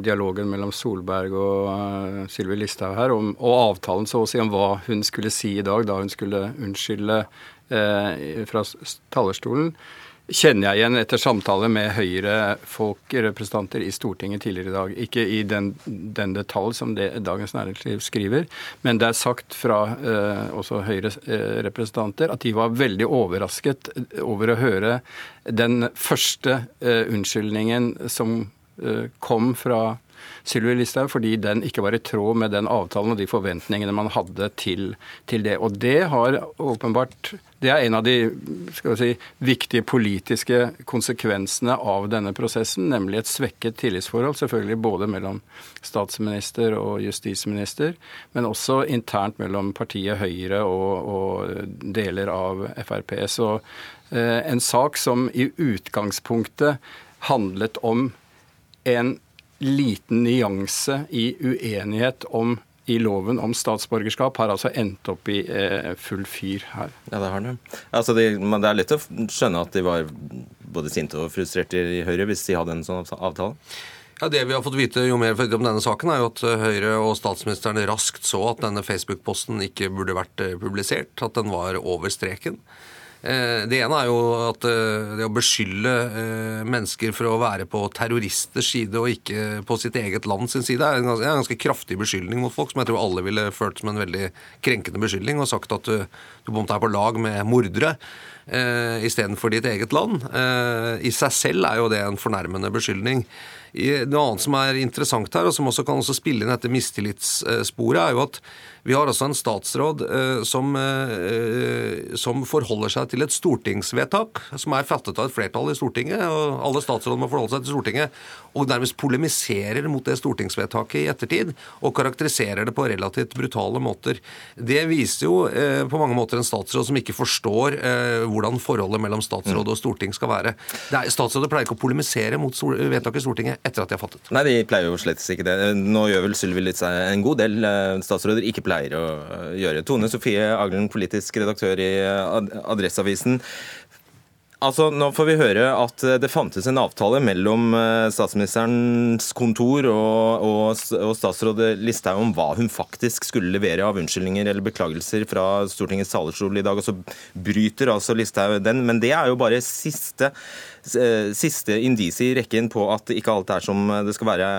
dialogen mellom Solberg og uh, Sylvi Listhaug her, om, og avtalen så å si om hva hun skulle si i dag da hun skulle unnskylde eh, fra talerstolen, kjenner jeg igjen etter samtale med Høyre-folk, representanter i Stortinget tidligere i dag. Ikke i den, den detalj som det Dagens Næringsliv skriver, men det er sagt fra eh, også Høyre-representanter at de var veldig overrasket over å høre den første eh, unnskyldningen som eh, kom fra Sylvi Listhaug, fordi den ikke var i tråd med den avtalen og de forventningene man hadde til, til det. Og det har åpenbart det er en av de si, viktige politiske konsekvensene av denne prosessen, nemlig et svekket tillitsforhold, selvfølgelig både mellom statsminister og justisminister, men også internt mellom partiet Høyre og, og deler av Frp. Så eh, en sak som i utgangspunktet handlet om en liten nyanse i uenighet om i loven om statsborgerskap har altså endt opp i eh, full fyr her. Ja, Det har det. Altså, det, det er lett å skjønne at de var både sinte og frustrerte i Høyre hvis de hadde en sånn avtale? Ja, Det vi har fått vite jo mer om denne saken, er jo at eh, Høyre og statsministeren raskt så at denne Facebook-posten ikke burde vært eh, publisert, at den var over streken. Eh, det ene er jo at eh, det å beskylde eh, mennesker for å være på terroristers side og ikke på sitt eget land sin side, er en ganske, kraftig beskyldning mot folk, som jeg tror alle ville følt som en veldig krenkende beskyldning, og sagt at du, du på en måte er på lag med mordere eh, istedenfor ditt eget land. I seg selv er jo det en fornærmende beskyldning. Noe annet som er interessant her, og som også kan også spille inn dette mistillitssporet, er jo at vi har altså en statsråd eh, som, eh, som, forholder seg til et stortingsvedtak som er fattet av et flertall i Stortinget. og Alle statsråder må forholde seg til Stortinget. Og nærmest polemiserer mot det stortingsvedtaket i ettertid. Og karakteriserer det på relativt brutale måter. Det viser jo eh, på mange måter en statsråd som ikke forstår hvordan forholdet mellom statsråd og storting skal være. Er, statsråder pleier ikke å polemisere mot vedtaket i Stortinget etter at de har fattet. Nei, de pleier jo slett ikke det. Nå gjør vel Sylvi Listhaug en god del statsråder ikke pleier pleier å gjøre. Tone Sofie Aglen, politisk redaktør i Adresseavisen. Altså, nå får vi høre at det fantes en avtale mellom eh, statsministerens kontor og, og, og statsråd Listhaug om hva hun faktisk skulle levere av unnskyldninger eller beklagelser fra Stortingets talerstol i dag. Og så bryter altså Listhaug den. Men det er jo bare siste, eh, siste indisiet i rekken på at ikke alt er som det skal være,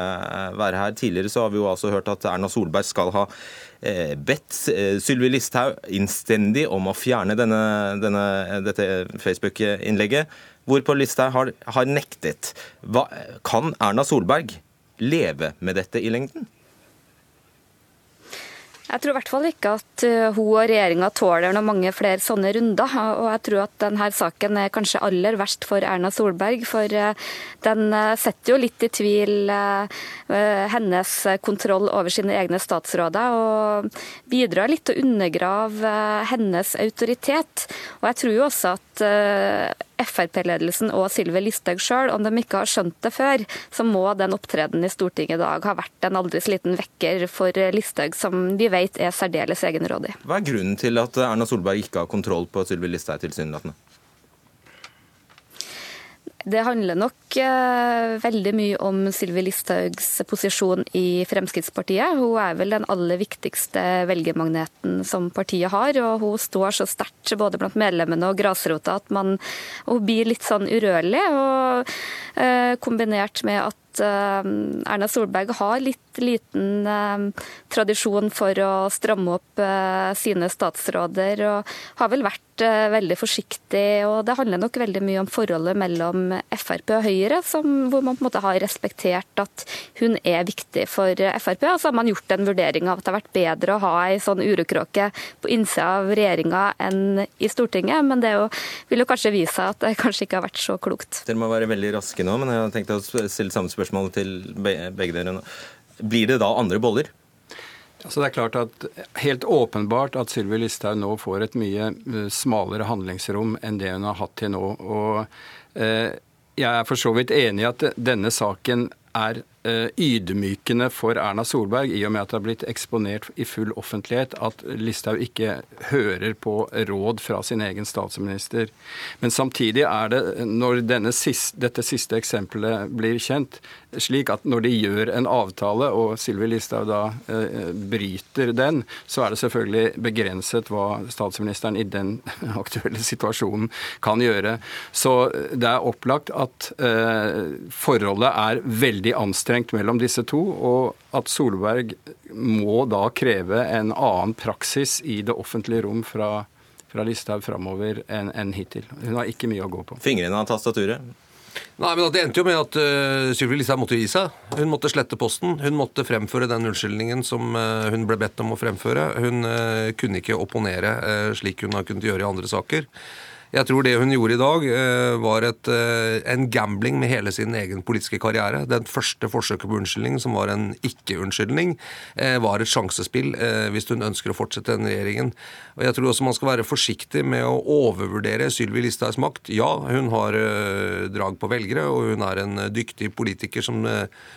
være her. Tidligere så har vi jo altså hørt at Erna Solberg skal ha Eh, bedt eh, Sylvi Listhaug innstendig om å fjerne denne, denne, dette Facebook-innlegget, hvorpå Listhaug har, har nektet. Hva, kan Erna Solberg leve med dette i lengden? Jeg tror i hvert fall ikke at eh, hun og regjeringa tåler noen mange flere sånne runder. Og jeg tror at denne saken er kanskje aller verst for Erna Solberg. For eh, den eh, setter jo litt i tvil hennes kontroll over sine egne statsråder. Og bidrar litt til å undergrave hennes autoritet. Og jeg tror jo også at Frp-ledelsen og Sylvi Listhaug sjøl, om de ikke har skjønt det før, så må den opptredenen i Stortinget i dag ha vært en aldri så liten vekker for Listhaug, som vi vet er særdeles egenrådig. Hva er grunnen til at Erna Solberg ikke har kontroll på Sylvi Listhaug tilsynelatende? Det handler nok eh, veldig mye om Sylvi Listhaugs posisjon i Fremskrittspartiet. Hun er vel den aller viktigste velgermagneten som partiet har. Og hun står så sterkt både blant medlemmene og grasrota at man, hun blir litt sånn urørlig. Og eh, kombinert med at Eh, Erna Solberg har litt liten eh, tradisjon for å stramme opp eh, sine statsråder, og har vel vært veldig forsiktig. og Det handler nok veldig mye om forholdet mellom Frp og Høyre, som, hvor man på en måte har respektert at hun er viktig for Frp. Og så har man gjort en vurdering av at det har vært bedre å ha ei sånn urokråke på innsida av regjeringa enn i Stortinget, men det jo, vil jo kanskje vise seg at det kanskje ikke har vært så klokt. Dere må være veldig raske nå, men jeg har tenkt å stille samme spørsmål til begge dere nå. Blir det da andre boller? Altså det er klart at Helt åpenbart at Sylvi Listhaug nå får et mye eh, smalere handlingsrom enn det hun har hatt til nå. Og eh, Jeg er for så vidt enig i at denne saken er ydmykende for Erna Solberg, i og med at det har blitt eksponert i full offentlighet at Listhaug ikke hører på råd fra sin egen statsminister. Men samtidig er det, når siste, dette siste eksempelet blir kjent, slik at når de gjør en avtale, og Sylvi Listhaug da eh, bryter den, så er det selvfølgelig begrenset hva statsministeren i den aktuelle situasjonen kan gjøre. Så det er opplagt at eh, forholdet er veldig anstrengt anstrengt mellom disse to, og at Solberg må da kreve en annen praksis i det offentlige rom fra, fra Listhaug framover enn en hittil. Hun har ikke mye å gå på. Fingrene av tastaturet? Nei, men Det endte jo med at uh, Sylvi Listhaug måtte gi seg. Hun måtte slette posten. Hun måtte fremføre den unnskyldningen som uh, hun ble bedt om å fremføre. Hun uh, kunne ikke opponere uh, slik hun har kunnet gjøre i andre saker. Jeg tror det hun gjorde i dag, eh, var et, eh, en gambling med hele sin egen politiske karriere. Den første forsøket på unnskyldning, som var en ikke-unnskyldning, eh, var et sjansespill hvis hun ønsker å fortsette den regjeringen. Og Jeg tror også man skal være forsiktig med å overvurdere Sylvi Listhaugs makt. Ja, hun har drag på velgere, og hun er en dyktig politiker som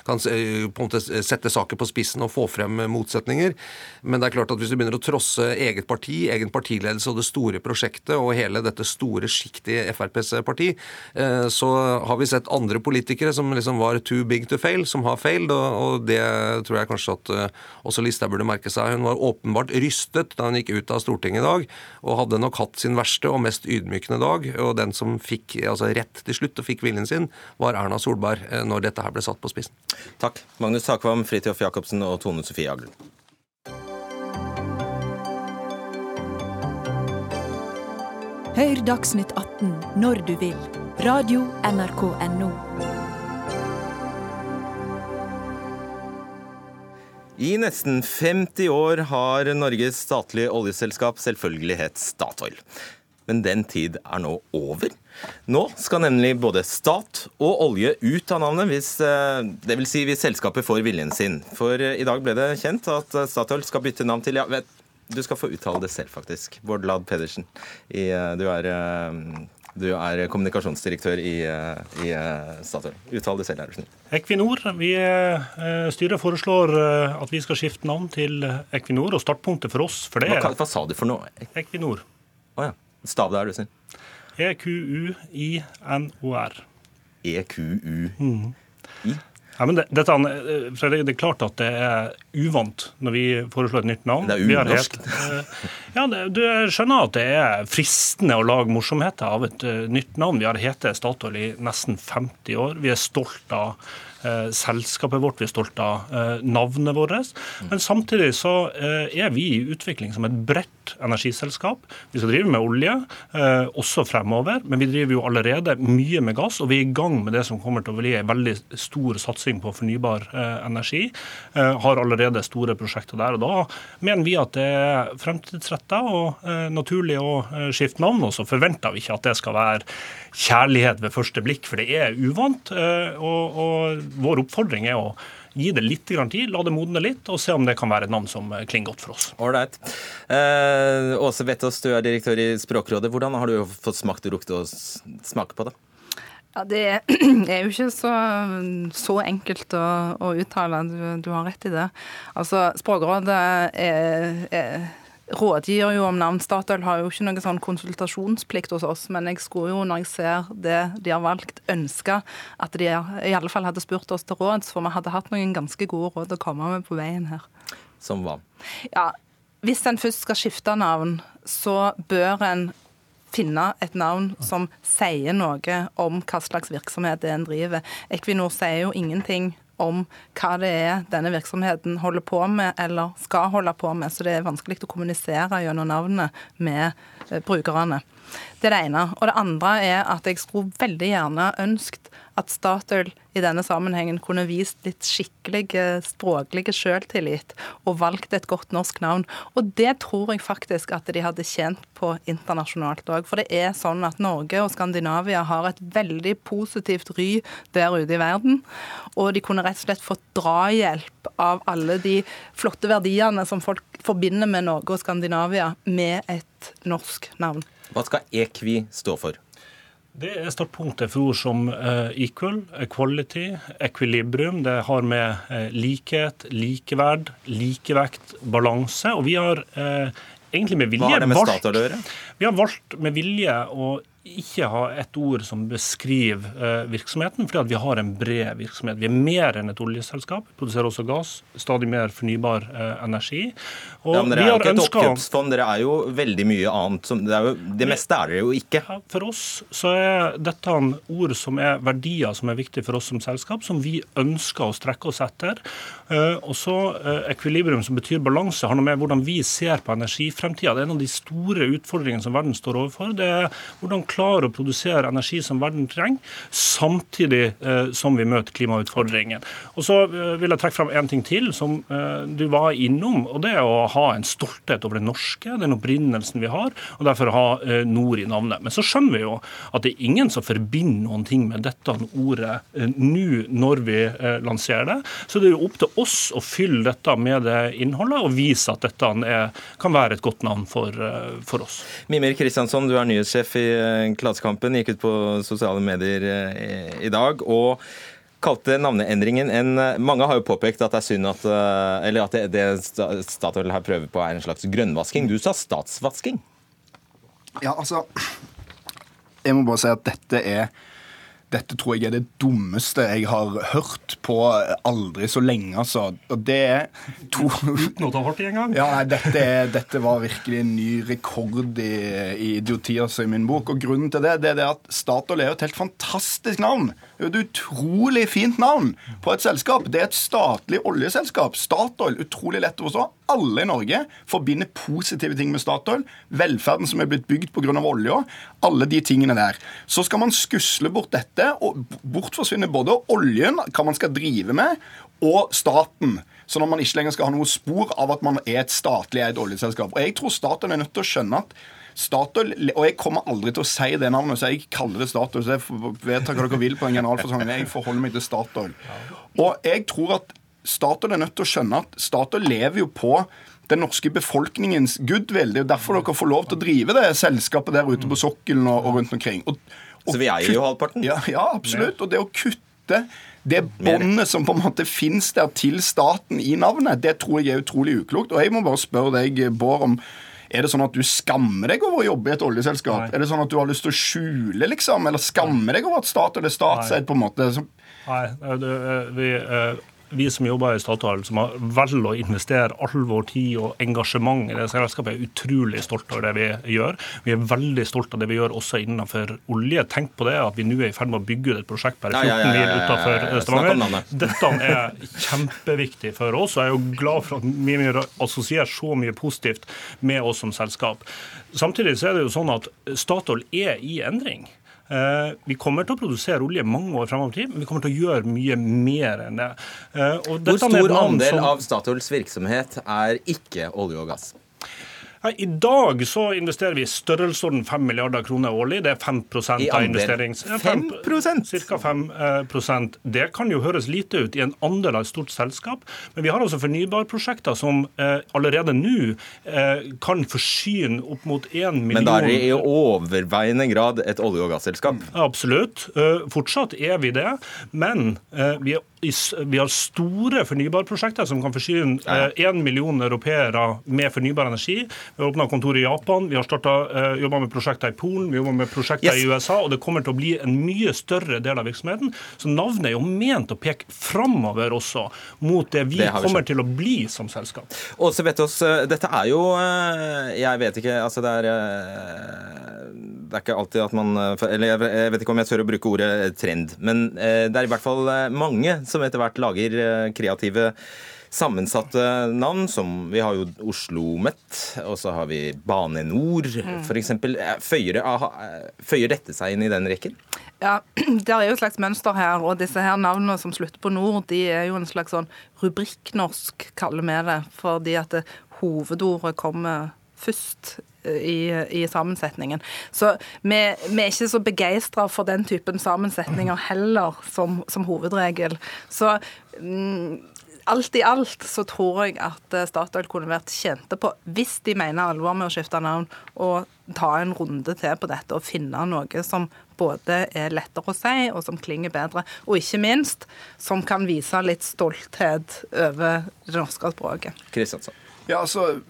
kan sette saker på spissen og få frem motsetninger. Men det er klart at hvis du begynner å trosse eget parti, egen partiledelse og det store prosjektet og hele dette store store sjikt i FrPs parti, eh, så har vi sett andre politikere som liksom var too big to fail, som har failed, og det tror jeg kanskje at eh, også Listhaug burde merke seg. Hun var åpenbart rystet da hun gikk ut av Stortinget i dag, og hadde nok hatt sin verste og mest ydmykende dag. Og den som fikk altså rett til slutt og fikk viljen sin, var Erna Solberg eh, når dette her ble satt på spissen. Takk. Magnus Takvam, Fridtjof Jacobsen og Tone Sofie Aglen. Hør Dagsnytt 18 når du vil. Radio NRK Radio.nrk.no. I nesten 50 år har Norges statlige oljeselskap selvfølgelig hett Statoil. Men den tid er nå over. Nå skal nemlig både stat og olje ut av navnet, hvis, eh, det vil si hvis selskapet får viljen sin. For eh, i dag ble det kjent at Statoil skal bytte navn til ja, vet, du skal få uttale det selv, faktisk. Bård Lad Pedersen. I, eh, du, er, eh, du er kommunikasjonsdirektør i, eh, i Statoil. Uttal det selv, er du snill. Equinor. Vi, styret foreslår at vi skal skifte navn til Equinor. Og startpunktet for oss for det hva, hva sa du for noe? Equinor. Å oh, ja. Stav det, er du snill. E-Q-U-I-N-O-R. E-Q-U-I? Mm. Ja, men det, dette, det, er klart at det er uvant når vi foreslår et nytt navn. Det er unorsk. Ja, det, du skjønner at det er fristende å lage morsomheter av et uh, nytt navn. Vi har hetet Statoil i nesten 50 år. Vi er stolt av selskapet vårt, vi er stolt av navnet vårt. Men samtidig så er vi i utvikling som et bredt energiselskap. Vi skal drive med olje også fremover, men vi driver jo allerede mye med gass. Og vi er i gang med det som kommer til å bli en veldig stor satsing på fornybar energi. Har allerede store prosjekter der. og Da mener vi at det er fremtidsrettet og eh, naturlig å eh, skifte navn. Og så forventer vi ikke at det skal være kjærlighet ved første blikk, for det er uvant. Eh, og, og vår oppfordring er å gi det litt tid, la det modne litt, og se om det kan være et navn som klinger godt for oss. Ålreit. Eh, Åse Vettås, du er direktør i Språkrådet. Hvordan har du fått smakt og lukte og smake på det? Ja, Det er jo ikke så, så enkelt å, å uttale. Du, du, har rett i det. Altså, Språkrådet er, er rådgir jo om navn. Statoil har jo ikke noen sånn konsultasjonsplikt hos oss, men jeg skulle jo, når jeg ser det de har valgt, ønske at de i alle fall hadde spurt oss til råds, for vi hadde hatt noen ganske gode råd å komme med på veien her. Som hva? Ja, Hvis en først skal skifte navn, så bør en finne et navn som sier noe om hva slags virksomhet det en driver. Equinor sier jo ingenting om hva det er denne virksomheten holder på med eller skal holde på med, så det er vanskelig å kommunisere gjennom navnet med eh, brukerne. Det er det ene. Og det andre er at jeg skulle veldig gjerne ønsket at Statoil i denne sammenhengen kunne vist litt skikkelig språklig selvtillit og valgt et godt norsk navn. Og det tror jeg faktisk at de hadde tjent på internasjonalt òg. For det er sånn at Norge og Skandinavia har et veldig positivt ry der ute i verden. Og de kunne rett og slett fått drahjelp av alle de flotte verdiene som folk forbinder med Norge og Skandinavia, med et norsk navn. Hva skal EKVI stå for? Det er startpunktet for ord som uh, equal, equality, equilibrium. Det har med uh, likhet, likeverd, likevekt, balanse. Og vi har uh, egentlig med vilje gjøre? Vi har valgt med vilje å ikke ha et ord som beskriver eh, virksomheten, fordi vi har en bred virksomhet. Vi er mer enn et oljeselskap. Vi produserer også gass, stadig mer fornybar eh, energi. Og ja, men Dere er jo ikke et oppkjøpsfond, dere er jo veldig mye annet. Som, det, jo, det, meste er dere jo ikke. For oss så er dette ord som er verdier som er viktige for oss som selskap, som vi ønsker å strekke oss etter. Eh, og så Ekvilibrium, som betyr balanse, har noe med hvordan vi ser på energifremtida. Det er en av de store utfordringene som verden står overfor. Det er hvordan klare å produsere energi som verden trenger, samtidig eh, som vi møter klimautfordringen. Og Så eh, vil jeg trekke fram en ting til som eh, du var innom, og det er å ha en stolthet over det norske, den opprinnelsen vi har, og derfor ha nord i navnet. Men så skjønner vi jo at det er ingen som forbinder noen ting med dette ordet nå når vi lanserer det. Så det er jo opp til oss å fylle dette med det innholdet og vise at dette er, kan være et godt navn for, for oss. Mimir Kristiansson, du er nyhetssjef i Klassekampen gikk ut på sosiale medier eh, i dag og kalte navneendringen en Mange har jo påpekt at det er synd at eh, Eller at det, det Statoil her prøver på, er en slags grønnvasking. Du sa statsvasking? Ja, altså Jeg må bare si at dette er dette tror jeg er det dummeste jeg har hørt på aldri så lenge, altså. Og det er to Uten å ta hardt i en gang? Ja, nei, dette, dette, var virkelig en ny rekord i, i idioti altså, i min bok. Og grunnen til det, det er det at Statoil er et helt fantastisk navn. Det er et utrolig fint navn på et selskap. Det er et statlig oljeselskap. Statoil, utrolig lett å forstå. Alle i Norge forbinder positive ting med Statoil. Velferden som er blitt bygd pga. olja. Alle de tingene der. Så skal man skusle bort dette, og bort forsvinner både oljen, hva man skal drive med, og staten. Så når man ikke lenger skal ha noe spor av at man er et statlig eid oljeselskap. Og jeg tror staten er nødt til å skjønne at Statoil, og jeg kommer aldri til å si det navnet, så jeg kaller det Statoil. så jeg vet hva dere vil på en generalforsamling. Jeg forholder meg til Statoil. Og jeg tror at Statoil er nødt til å skjønne at Statoil lever jo på den norske befolkningens goodwill. Det er jo derfor dere får lov til å drive det selskapet der ute på sokkelen og, og rundt omkring. Og, og så vi eier jo halvparten? Ja, ja, absolutt. Og det å kutte det båndet som på en måte finnes der til staten i navnet, det tror jeg er utrolig uklokt. Og jeg må bare spørre deg, Bård, om er det sånn at du skammer deg over å jobbe i et oljeselskap? Nei. Er det sånn at du har lyst til å skjule, liksom? Eller skammer deg over at stat eller statseid, på en måte? Nei, du, vi... Vi som jobber i Statoil, som har velger å investere all vår tid og engasjement i det selskapet, er utrolig stolt av det vi gjør. Vi er veldig stolt av det vi gjør også innenfor olje. Tenk på det at vi nå er i ferd med å bygge ut et prosjekt bare 14 mil utenfor Stavanger. Dette er kjempeviktig for oss, og jeg er jo glad for at vi assosierer så mye positivt med oss som selskap. Samtidig så er det jo sånn at Statoil er i endring. Eh, vi kommer til å produsere olje mange år fremover tid, men vi kommer til å gjøre mye mer enn det. Eh, Hvor stor andel av Statoils virksomhet er ikke olje og gass? I dag så investerer vi i størrelsesorden 5 milliarder kroner årlig. Det er 5% av investerings... 5% Ca. 5% Det kan jo høres lite ut i en andel av et stort selskap, men vi har altså fornybarprosjekter som eh, allerede nå eh, kan forsyne opp mot 1 million Men da er det i overveiende grad et olje- og gasselskap? Absolutt. Eh, fortsatt er vi det, men vi er vi har store fornybarprosjekter som kan forsyne én million europeere med fornybar energi. Vi har åpna kontor i Japan, vi har startet, uh, jobba med prosjekter i Polen, vi jobber med prosjekter yes. i USA, og det kommer til å bli en mye større del av virksomheten. Så navnet er jo ment å peke framover også, mot det vi det kommer til å bli som selskap. Åse oss, dette er jo Jeg vet ikke, altså det er det er ikke alltid at man Eller jeg vet ikke om jeg tør å bruke ordet trend, men det er i hvert fall mange som etter hvert lager kreative sammensatte navn, som Vi har jo Oslo Met, og så har vi Bane Nor, mm. f.eks. Føyer, føyer dette seg inn i den rekken? Ja, Det er jo et slags mønster her, og disse her navnene som slutter på nord, de er jo en slags sånn rubrikknorsk, kaller vi det. Fordi at det, hovedordet kommer først eh, i, i, sammensetningen. Så vi, vi, er ikke så begeistra for den typen sammensetninger heller, som, som hovedregel. Så mm, alt i alt så tror jeg at eh, Statoil kunne vært tjente på, hvis de mener alvor med å skifte navn, å ta en runde til på dette og finne noe som både er lettere å si og som klinger bedre, og ikke minst som kan vise litt stolthet over det norske språket. Kristiansson. Ja, altså,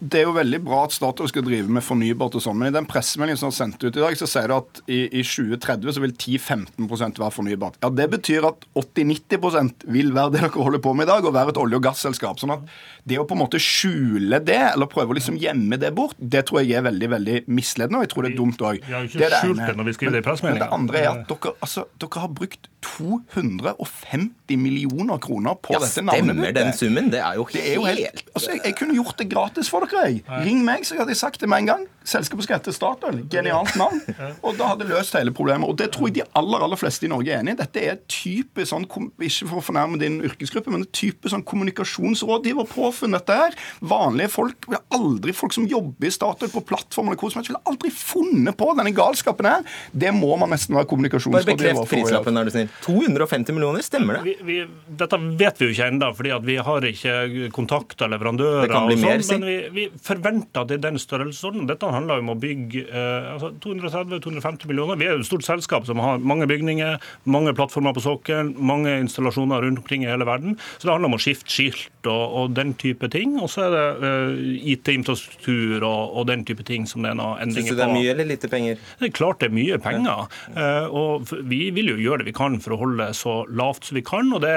Det er jo veldig bra at Statoil skal drive med fornybart og sånn, men i den pressemeldingen som er sendt ut i dag, så sier det at i, i 2030 så vil 10-15% være fornybart. Ja, Det betyr at 80-90% vil være det dere holder på med i dag, og være et olje- og gasselskap. sånn at det å på en måte skjule det, eller prøve å liksom gjemme det bort, det tror jeg er veldig veldig misledende, og jeg tror det er dumt òg. Vi har jo ikke skjult det når vi skriver det i men Det andre er at dere, altså, dere har brukt 250 millioner kroner på ja, dette navnet. Ja, Stemmer den summen? Det er jo helt, det er jo helt altså, jeg, jeg, kunne gjort det gratis for dere. Jeg. Ring meg, så hadde jeg sagt det med en gang. Selskapet skal hete Statoil. Genialt navn. Og da hadde løst hele problemet. Og det tror jeg de aller aller fleste i Norge er enig i. Dette er type sånn, ikke for å fornærme din yrkesgruppe, men type sånn kommunikasjonsrådgiverpåfunn. Dette her. Vanlige folk vil aldri, folk som jobber i Statoil på plattform eller hvor som helst, ville aldri funnet på denne galskapen her. Det må man nesten være kommunikasjonsrådgiver for. Bare bekreft prislappen, er du snill. 250 millioner, stemmer det? Vi, vi, dette vet vi jo ikke ennå, fordi vi har ikke kontakta leverandører. Og sånn, Men vi, vi forventer at det er den størrelsesordenen. Dette handler om å bygge eh, altså 230-250 millioner. Vi er jo et stort selskap som har mange bygninger, mange plattformer på sokkelen, mange installasjoner rundt omkring i hele verden. Så det handler om å skifte skilt og, og den type ting. Og så er det eh, IT-infrastruktur og, og, den type ting som det er noen endringer på. Syns du det er mye eller lite penger? Det er klart det er mye penger. Eh, og vi vil jo gjøre det vi kan for å holde så lavt som vi kan. og det,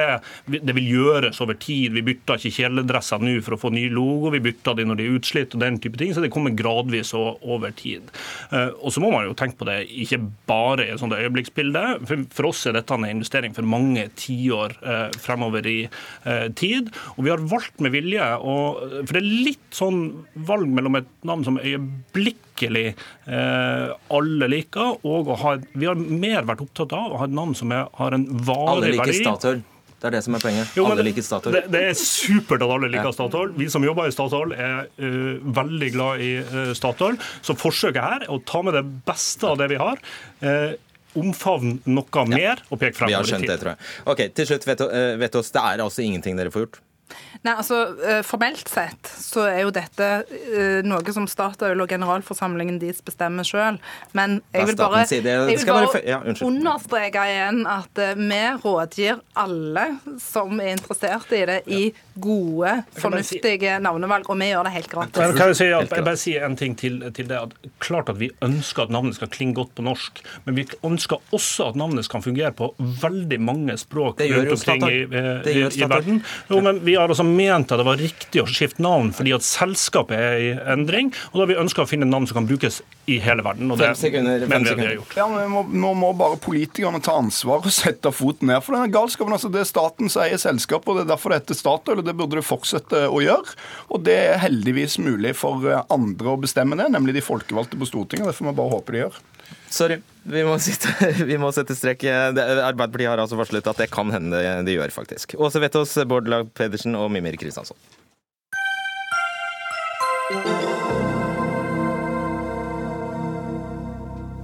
det vil gjøres over tid. Vi bytter ikke kjeledresser nå for å få ny logo, vi bytter de når de er utslitt og den type ting. Så det kommer gradvis over tid. Eh, og så må man jo tenke på det ikke bare i et sånt øyeblikksbilde. For, for oss er dette en investering for mange tiår eh, fremover i eh, tid. Og vi har valgt med vilje, å for det er litt sånn valg mellom et navn som øyeblikkelig alle liker, og å ha, vi har mer vært opptatt av å ha et navn som er, har en varig verdi. Alle liker Statoil. Det er det som er poenget. Jo, alle liker Statoil. Det, det, er supert at alle liker Statoil. Vi som jobber i Statoil, er uh, veldig glad i uh, Statoil. Så forsøket her er å ta med det beste av det vi har. Uh, Omfavne noe mer og peke fremover i tid. Vi har skjønt det, tror jeg. Ok, Til slutt, vet oss, det er altså ingenting dere får gjort? Nei, altså eh, Formelt sett så er jo dette uh, noe som Statoil og generalforsamlingen deres bestemmer sjøl. Men jeg vil bare, jeg vil bare ja, understreke igjen at uh, vi rådgir alle som er interessert i det, i gode, fornuftige navnevalg. Og vi gjør det helt gratis. Men kan Jeg si, jeg bare si en ting til, til, det. at Klart at vi ønsker at navnet skal klinge godt på norsk, men vi ønsker også at navnet skal fungere på veldig mange språk rundt omkring i, i, i, i verden. Jo, men vi har altså ment at det var riktig å skifte navn fordi at selskapet er i endring. Og da har vi ønska å finne navn som kan brukes i hele verden. og det fem sekunder, vi har gjort. Ja, men må, Nå må bare politikerne ta ansvar og sette foten ned for denne galskapen. altså Det er staten som eier selskapet, og det er derfor det heter Statoil, og det burde det fortsette å gjøre. Og det er heldigvis mulig for andre å bestemme det, nemlig de folkevalgte på Stortinget. Derfor må vi bare håpe de gjør. Sorry, vi må, sitte, vi må sette strek. Arbeiderpartiet har altså varslet at det kan hende de gjør, faktisk. Åse Vetås, Bård Lag Pedersen og Mimir Kristiansson.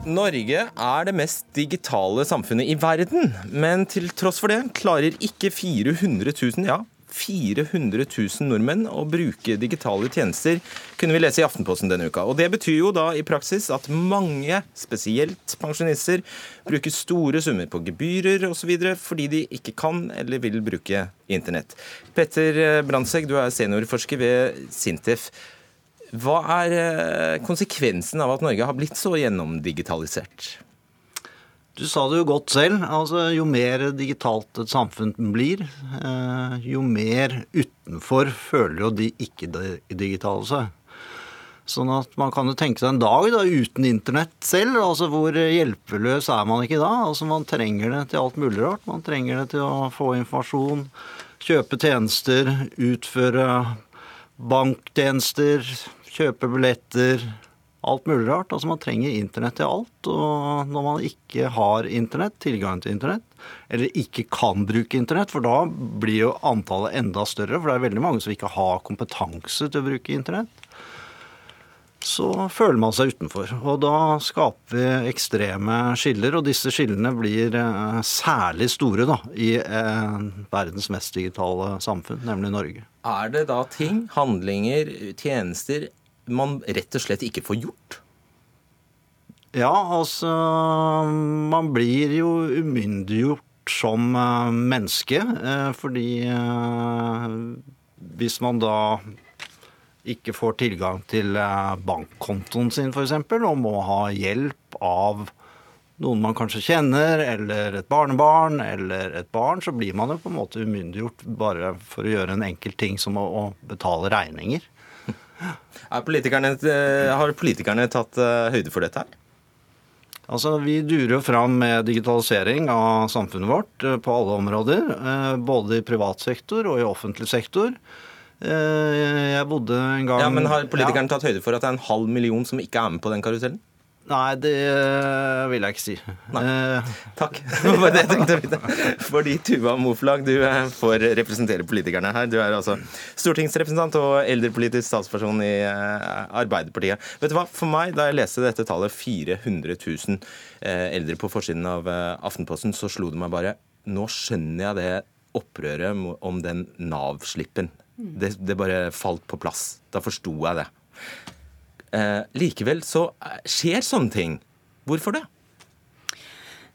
Norge er det mest digitale samfunnet i verden, men til tross for det klarer ikke 400 000, ja, 400 000 nordmenn å bruke digitale tjenester, kunne vi lese i Aftenposten denne uka. Og Det betyr jo da i praksis at mange, spesielt pensjonister, bruker store summer på gebyrer osv. fordi de ikke kan eller vil bruke internett. Petter Brandtzæg, du er seniorforsker ved Sintef. Hva er eh, konsekvensen av at Norge har blitt så gjennomdigitalisert? Du sa det jo godt selv. altså Jo mer digitalt et samfunn blir, eh, jo mer utenfor føler jo de ikke-digitale seg. Sånn at man kan jo tenke seg en dag da, uten internett selv. altså Hvor hjelpeløs er man ikke da? altså Man trenger det til alt mulig rart. Man trenger det til å få informasjon, kjøpe tjenester, utføre banktjenester, kjøpe billetter. Alt mulig rart. altså Man trenger internett til alt. Og når man ikke har internett, tilgang til internett, eller ikke kan bruke internett, for da blir jo antallet enda større, for det er veldig mange som ikke har kompetanse til å bruke internett så føler man seg utenfor. Og da skaper vi ekstreme skiller, og disse skillene blir eh, særlig store da, i eh, verdens mest digitale samfunn, nemlig Norge. Er det da ting, handlinger, tjenester man rett og slett ikke får gjort? Ja, altså Man blir jo umyndiggjort som eh, menneske, fordi hvis man da ikke får tilgang til eh, bankkontoen sin f.eks., og må ha hjelp av noen man kanskje kjenner, eller et barnebarn eller et barn, så blir man jo på en måte umyndiggjort bare for å gjøre en enkel ting som å, betale regninger. Politikerne, eh, har politikerne tatt eh, høyde for dette her? Altså, Vi durer jo fram med digitalisering av samfunnet vårt på alle områder. Både i privat sektor og i offentlig sektor. Eh, jeg bodde en gang Ja, Men har politikerne ja. tatt høyde for at det er en halv million som ikke er med på den karusellen? Nei, det eh, vil jeg ikke si. Nei. Eh. Takk. Det jeg tenkte. Fordi Tuva Moflag, du får representere politikerne her. Du er altså stortingsrepresentant og eldrepolitisk statsperson i Arbeiderpartiet. Vet du hva, For meg, da jeg leste dette tallet 400 000 eldre på forsiden av Aftenposten, så slo det meg bare Nå skjønner jeg det opprøret om den Nav-slippen det, det, bare falt på plass. Da forsto jeg det. Eh, likevel så eh, skjer sånne ting. Hvorfor det?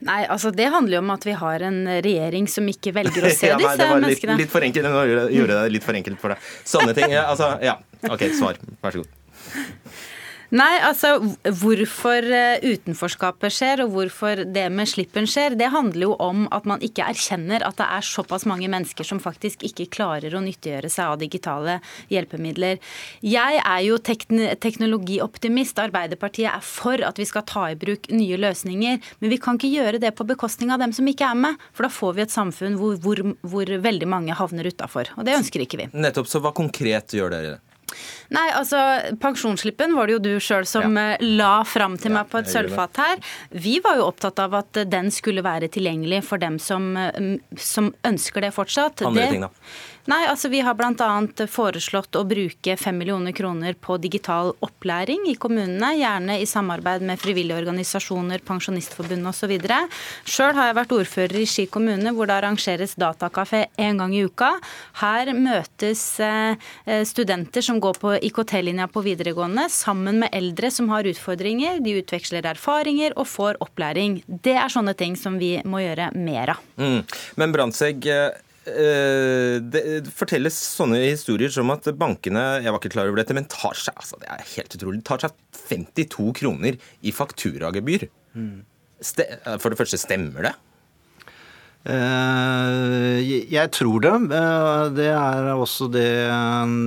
Nei, altså Det handler jo om at vi har en regjering som ikke velger å se ja, nei, disse menneskene. Litt, litt for enkelt, Nå gjorde jeg det litt for enkelt for deg. Sånne ting. Ja, altså, ja. OK, svar. Vær så god. Nei, altså hvorfor eh, utenforskapet skjer og hvorfor det med slippen skjer, det handler jo om at man ikke erkjenner at det er såpass mange mennesker som faktisk ikke klarer å nyttiggjøre seg av digitale hjelpemidler. Jeg er jo teknologioptimist. Arbeiderpartiet er for at vi skal ta i bruk nye løsninger. Men vi kan ikke gjøre det på bekostning av dem som ikke er med. For da får vi et samfunn hvor, hvor, hvor veldig mange havner utafor. Og det ønsker ikke vi. Nettopp. Så hva konkret gjør dere? Nei, altså Pensjonsslippen var det jo du sjøl som ja. Eh, la fram til meg på et sølvfat her. Vi var jo opptatt av at den skulle være tilgjengelig for dem som, eh, som ønsker det fortsatt. Andre det, ting da? Nei, altså Vi har bl.a. foreslått å bruke 5 millioner kroner på digital opplæring i kommunene. Gjerne i samarbeid med frivillige organisasjoner, Pensjonistforbundet osv. Sjøl har jeg vært ordfører i Ski kommune, hvor det arrangeres datakafé én gang i uka. Her møtes eh, studenter som går på IKT-linja på videregående, sammen med eldre som har utfordringer. De utveksler erfaringer og får opplæring. Det er sånne ting som vi må gjøre mer av. Mm. Men Brandtzæg, Eh, det fortelles sånne historier som at bankene jeg var ikke klar over dette, men tar seg altså det er helt utrolig, tar seg 52 kroner i fakturagebyr. Mm. For det første, stemmer det? Eh, jeg tror det. Eh, det er også det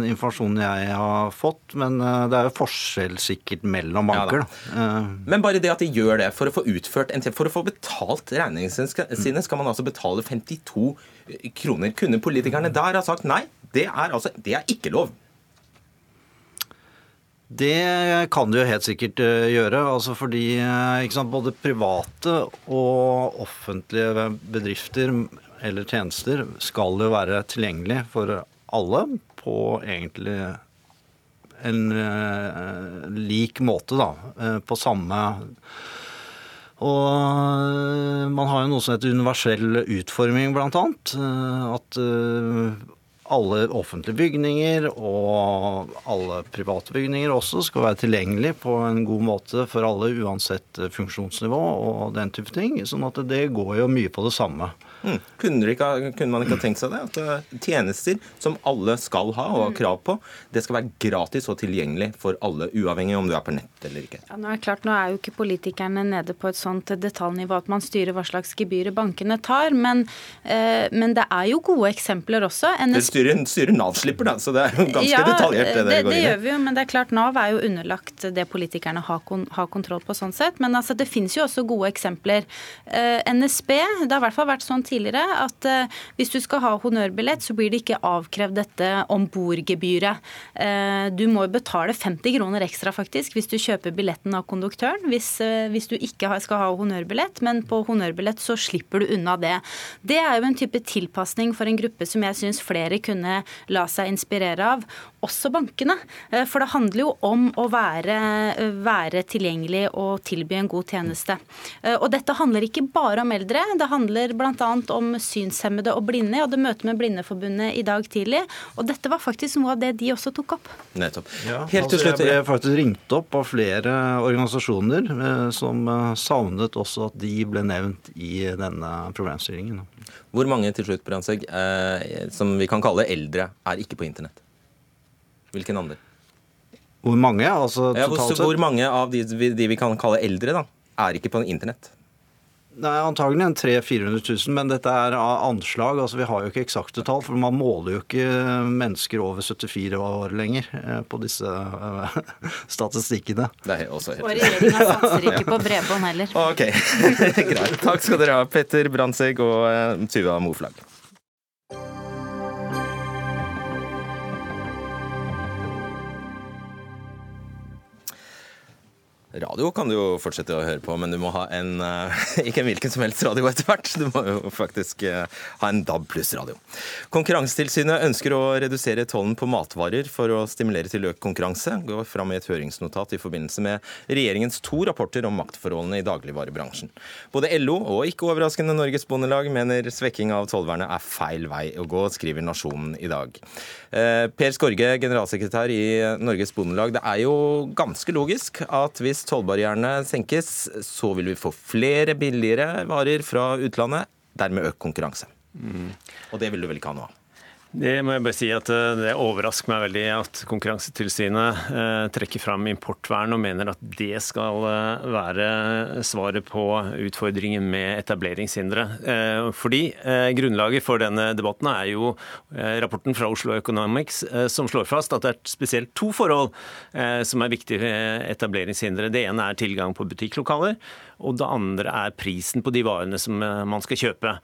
informasjonen jeg har fått. Men eh, det er jo forskjell sikkert mellom banker. Ja, men bare det at de gjør det for å få utført en For å få betalt regningene sine, skal man altså betale 52 kroner. Kunne politikerne der ha sagt nei? Det er, altså, det er ikke lov. Det kan du jo helt sikkert eh, gjøre. altså fordi eh, sant, Både private og offentlige bedrifter eller tjenester skal jo være tilgjengelig for alle på egentlig en uh, lik måte, da. På samme Og man har jo noe som heter universell utforming, blant annet. At alle offentlige bygninger og alle private bygninger også skal være tilgjengelig på en god måte for alle, uansett funksjonsnivå og den type ting. sånn at det går jo mye på det samme. Mm. Kunne, ikke, kunne, man ikke ha tenkt seg det? At uh, tjenester som alle skal ha og har mm. krav på, det skal være gratis og tilgjengelig for alle, uavhengig om du er på nett eller ikke? Ja, nå, er klart, nå er jo ikke politikerne nede på et sånt detaljnivå at man styrer hva slags gebyrer bankene tar, men, eh, men det er jo gode eksempler også. NS... Det styrer, styrer Nav-slipper, da, så det er jo ganske ja, detaljert. det, det, det gjør vi jo, men det er klart Nav er jo underlagt det politikerne har, kon har kontroll på sånn sett. Men altså, det finnes jo også gode eksempler. Eh, NSB, det har i hvert fall vært sånn tidligere at uh, hvis du skal ha honnørbillett, så blir det ikke avkrevd dette om bordgebyret. Uh, du må betale 50 kroner ekstra faktisk hvis du kjøper billetten av konduktøren, hvis, hvis du ikke skal ha honnørbillett, men på honnørbillett så slipper du unna det. Det er jo en type tilpasning for en gruppe som jeg syns flere kunne la seg inspirere av, også bankene. For det handler jo om å være, være tilgjengelig og tilby en god tjeneste. Og dette handler ikke bare om eldre. Det handler bl.a. om synshemmede og blinde. Jeg hadde møte med Blindeforbundet i dag tidlig, og dette var faktisk noe av det de også tok opp. Nettopp. Ja, Helt til altså, slutt. Jeg ble faktisk ringt opp av flere organisasjoner eh, som eh, savnet også at de ble nevnt i denne problemstillingen. Hvor mange til slutt, Brandtzæg, eh, som vi kan kalle eldre, er ikke på internett? Hvilken andre? Hvor mange? altså? Ja, hvor mange av de, de vi kan kalle eldre, da, er ikke på internett? Nei, Antagelig en 300 000-400 000, men dette er anslag. altså Vi har jo ikke eksakte tall, for man måler jo ikke mennesker over 74 år lenger eh, på disse uh, statistikkene. Det er også helt Og regjeringa satser ikke på bredbånd heller. Ok, greit. Takk skal dere ha, Petter Brandtzæg og Tuva Moflag. Radio kan du jo fortsette å høre på, men du må ha en uh, ikke en hvilken som helst radio etter hvert. Du må jo faktisk uh, ha en DAB pluss-radio. Konkurransetilsynet ønsker å redusere tollen på matvarer for å stimulere til økt konkurranse. Går fram i et høringsnotat i forbindelse med regjeringens to rapporter om maktforholdene i dagligvarebransjen. Både LO og ikke overraskende Norges Bondelag mener svekking av tollvernet er feil vei å gå, skriver Nasjonen i dag. Uh, per Skorge, generalsekretær i Norges Bondelag. Det er jo ganske logisk at hvis tollbarrierene senkes, så vil vi få flere billigere varer fra utlandet, dermed økt konkurranse. Mm. Og det vil du vel ikke ha noe av? Det må jeg bare si at eh, det overrasker meg veldig at Konkurransetilsynet eh, trekker fram importvern og mener at det skal eh, være svaret på utfordringen med etableringshindre. Fordi Grunnlaget for denne debatten er jo rapporten fra Oslo Economics som slår fast at det er spesielt to forhold som er viktige etableringshindre. Det ene er tilgang på butikklokaler, og det andre er prisen på de varene som man skal kjøpe.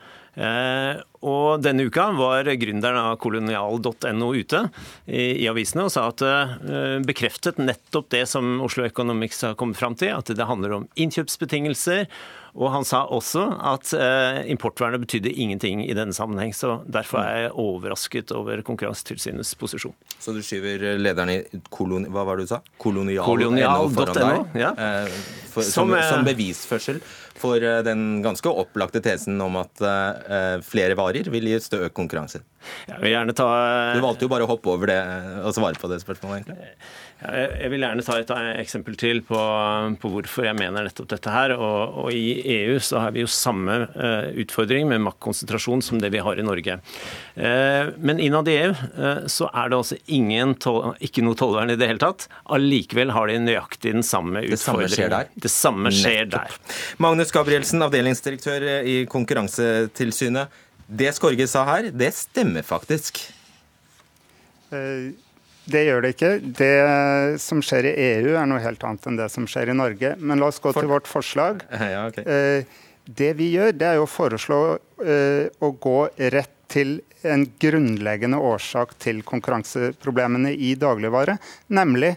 Og denne uka var gründeren av kolonial.no ute i, avisene og sa at eh, bekreftet nettopp det som Oslo Economics har kommet fram til, at det handler om innkjøpsbetingelser og han sa også at eh, importvernet betydde ingenting i denne sammenheng. Så derfor er jeg overrasket over Konkurransetilsynets posisjon. Så du skyver lederen i koloni... Hva var det du sa? Kolonial.no Kolonial foran deg? Ja. Eh, for, som, som, som, bevisførsel for eh, den ganske opplagte tesen om at eh, flere varer vil gi økt konkurranse. Jeg vil gjerne ta... Du valgte jo bare å hoppe over det og svare på det spørsmålet, egentlig. Jeg vil gjerne ta et eksempel til på, på hvorfor jeg mener nettopp dette her. Og, og, I EU så har vi jo samme uh, utfordring med maktkonsentrasjon som det vi har i Norge. Uh, men innad i EU uh, så er det altså ingen tol, ikke noe tollvern i det hele tatt. Allikevel har de nøyaktig den samme utfordringen. Det samme skjer der? Det samme skjer der. Magnus Gabrielsen, avdelingsdirektør i Konkurransetilsynet. Det Skorge sa her, det stemmer faktisk. Uh det gjør det ikke. Det som skjer i EU er noe helt annet enn det som skjer i Norge. Men la oss gå til vårt forslag. Ja, okay. Eh, det vi gjør, det er jo å foreslå eh, å gå rett til en grunnleggende årsak til konkurranseproblemene i dagligvare, nemlig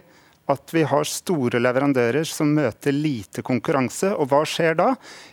at vi har store leverandører som møter lite konkurranse. Og hva skjer da?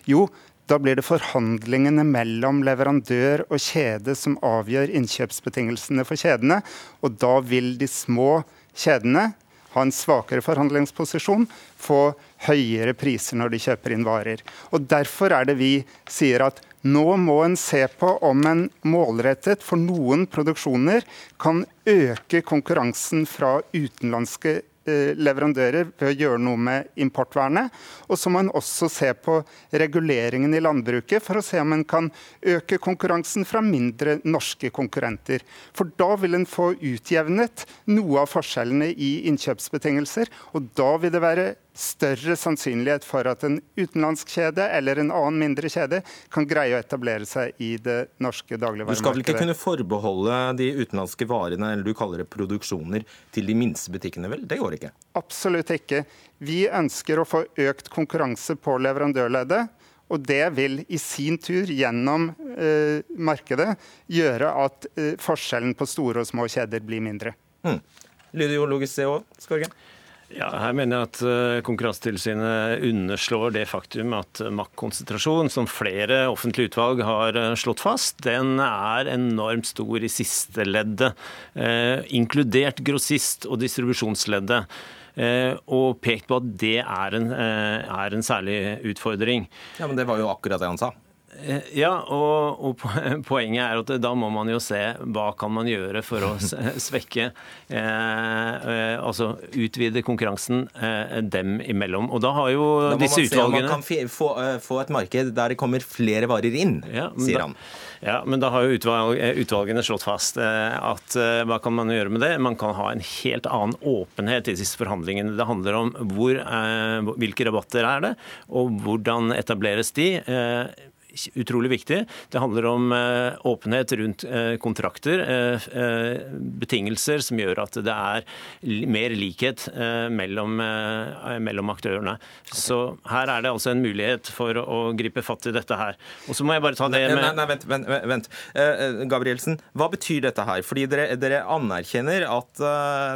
Jo, da blir det forhandlingene mellom leverandør og kjede som avgjør innkjøpsbetingelsene for kjedene. Og da vil de små kjedene ha en svakere forhandlingsposisjon, få høyere priser når de kjøper inn varer. Og Derfor er det vi sier at nå må en se på om en målrettet for noen produksjoner kan øke konkurransen fra utenlandske leverandører ved å gjøre noe med importvernet. Og så må en også se på reguleringen i landbruket for å se om en kan øke konkurransen fra mindre norske konkurrenter. For da vil en få utjevnet noe av forskjellene i innkjøpsbetingelser. Og da vil det være større sannsynlighet for at en utenlandsk kjede eller en annen mindre kjede kan greie å etablere seg i det norske dagligvaremarkedet. Du skal vel ikke kunne forbeholde de utenlandske varene eller du kaller det produksjoner, til de minste butikkene, vel? Det går ikke? Absolutt ikke. Vi ønsker å få økt konkurranse på leverandørleddet. Og det vil i sin tur gjennom eh, markedet gjøre at eh, forskjellen på store og små kjeder blir mindre. Mm. Lydiologisk det òg, Skorge? Ja, her mener jeg at eh, Konkurransetilsynet underslår det faktum at maktkonsentrasjon, som flere offentlige utvalg har eh, slått fast, den er enormt stor i siste leddet, eh, inkludert grossist- og distribusjonsleddet. Og pekt på at det er en, er en særlig utfordring. Ja, Men det var jo akkurat det han sa. Eh, ja, og, og, poenget er at da må man jo se hva kan man gjøre for å svekke eh, eh, Altså utvide konkurransen eh, dem imellom. Og da har jo da disse utvalgene Da må man se om man kan få, eh, få, et marked der det kommer flere varer inn, ja, sier han. Ja, men da har jo utvalg, utvalgene slått fast at hva kan man gjøre med det? Man kan ha en helt annen åpenhet i disse forhandlingene. Det handler om hvor, hvilke rabatter er det, og hvordan etableres de utrolig viktig. Det handler om eh, åpenhet rundt eh, kontrakter, eh, betingelser som gjør at det er mer likhet mellom, mellom aktørene. Så her er det altså en mulighet for å gripe fatt i dette her. Og så må jeg bare ta det med Nei, nei, vent, vent, vent. Gabrielsen, hva betyr dette her? Fordi dere, dere anerkjenner at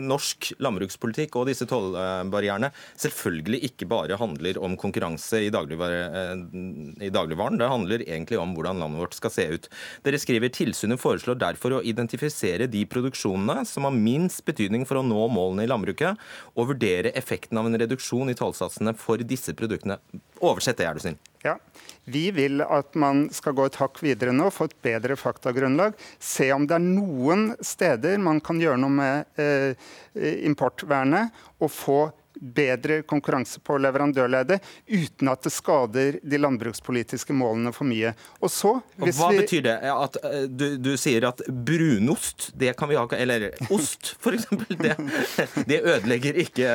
norsk landbrukspolitikk og disse tollbarrierene selvfølgelig ikke bare handler om konkurranse i, dagligvare, i dagligvaren. Det handler handler egentlig om hvordan landet vårt skal se ut. Dere skriver tilsynet foreslår derfor å identifisere de produksjonene som har minst betydning for å nå målene i landbruket, og vurdere effekten av en reduksjon i tollsatsene for disse produktene. Oversett det, er du snill. Ja. Vi vil at man skal gå et hakk videre nå, få et bedre faktagrunnlag. Se om det er noen steder man kan gjøre noe med eh, importvernet og få bedre konkurranse på leverandørleddet uten at det skader de landbrukspolitiske målene for mye. Og så, Hva vi... betyr det? At uh, du, du, sier at brunost, det kan vi ha Eller ost, f.eks. Det, det ødelegger ikke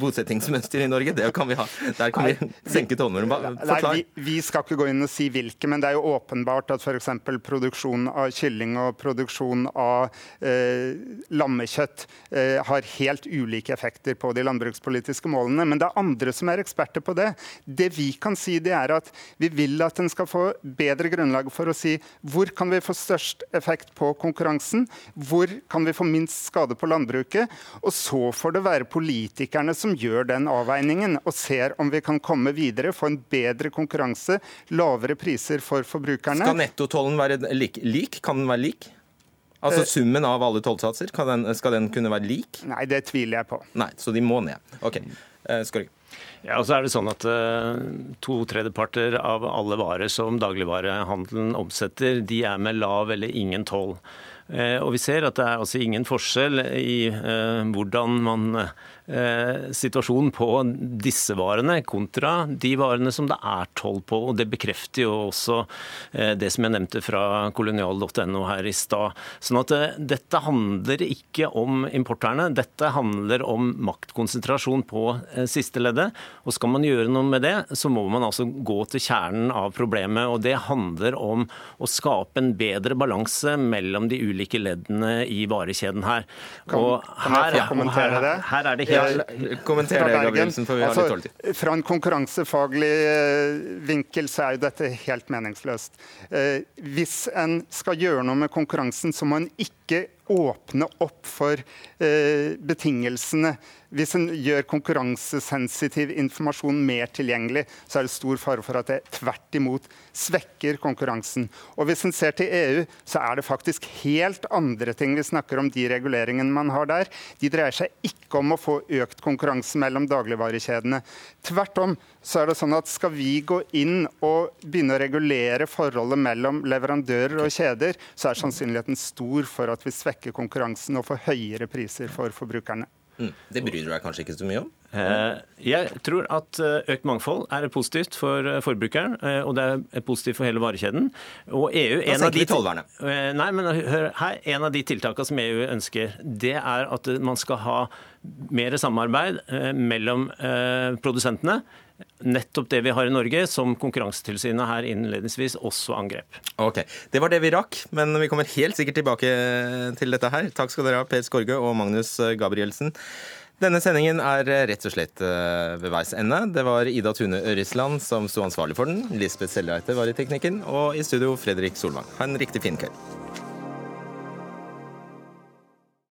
bosettingsmønsteret i Norge. Det kan vi ha. Der kan vi senke tonen. Nei, vi, vi, skal ikke gå inn og si hvilke, men det er jo åpenbart at f.eks. produksjon av kylling og produksjon av eh, lammekjøtt eh, har helt ulike effekter på de landbrukspolitiske landbrukspolitiske målene. Men det er andre som er eksperter på det. Det vi kan si, det er at vi vil at en skal få bedre grunnlag for å si hvor kan vi få størst effekt på konkurransen, hvor kan vi få minst skade på landbruket. Og så får det være politikerne som gjør den avveiningen og ser om vi kan komme videre, få en bedre konkurranse, lavere priser for forbrukerne. Skal nettotollen være lik? lik? Kan den være lik? Altså eh, Summen av alle tollsatser, skal den kunne være lik? Nei, det tviler jeg på. Nei, Så de må ned. Ok, Skal Skorg. Ja, og så er det sånn at uh, To tredjeparter av alle varer som dagligvarehandelen omsetter, de er med lav eller ingen toll. Og vi ser at det er altså ingen forskjell i hvordan man Eh, situasjonen på disse varene kontra de varene som det er toll på. og Det bekrefter jo også eh, det som jeg nevnte fra kolonial.no her i stad. Sånn at eh, dette handler ikke om importerne, dette handler om maktkonsentrasjon på siste leddet. Og skal man gjøre noe med det, så må man altså gå til kjernen av problemet. og Det handler om å skape en bedre balanse mellom de ulike leddene i varekjeden her. Og her, kan, her, her er det helt Kommenter det, Gabrielsen, for vi har litt altså. Fra en konkurransefaglig eh, vinkel så er jo dette helt meningsløst. Eh, hvis en skal gjøre noe med konkurransen, så må en ikke åpne opp for eh, betingelsene. Hvis en gjør konkurransesensitiv informasjon mer tilgjengelig, så er det stor fare for at det tvert imot svekker konkurransen. Og Hvis en ser til EU, så er det faktisk helt andre ting vi snakker om de reguleringene man har der. De dreier seg ikke om å få økt konkurranse mellom dagligvarekjedene. Tvert om så er det sånn at skal vi gå inn og begynne å regulere forholdet mellom leverandører og kjeder, så er sannsynligheten stor for at vi svekker konkurransen og får høyere priser for forbrukerne. Mm. Det bryr du deg kanskje ikke så mye om? Eh, jeg tror at eh, økt mangfold er positivt for eh, forbrukeren, og det er positivt for hele varekjeden. Og EU, senker vi tollvernet. Nei, men hør her. En av de tiltakene som EU ønsker, det er at man skal ha mer samarbeid mellom produsentene. Nettopp det vi har i Norge, som Konkurransetilsynet her innledningsvis også angrep. Ok, Det var det vi rakk, men vi kommer helt sikkert tilbake til dette her. Takk skal dere ha, Per Skorge og Magnus Gabrielsen. Denne sendingen er rett og slett eh, ved veis ende. Det var Ida Tune Ørisland som sto ansvarlig for den. Lisbeth Sellereite var i teknikken, og i studio Fredrik Solvang. Ha en riktig fin kveld.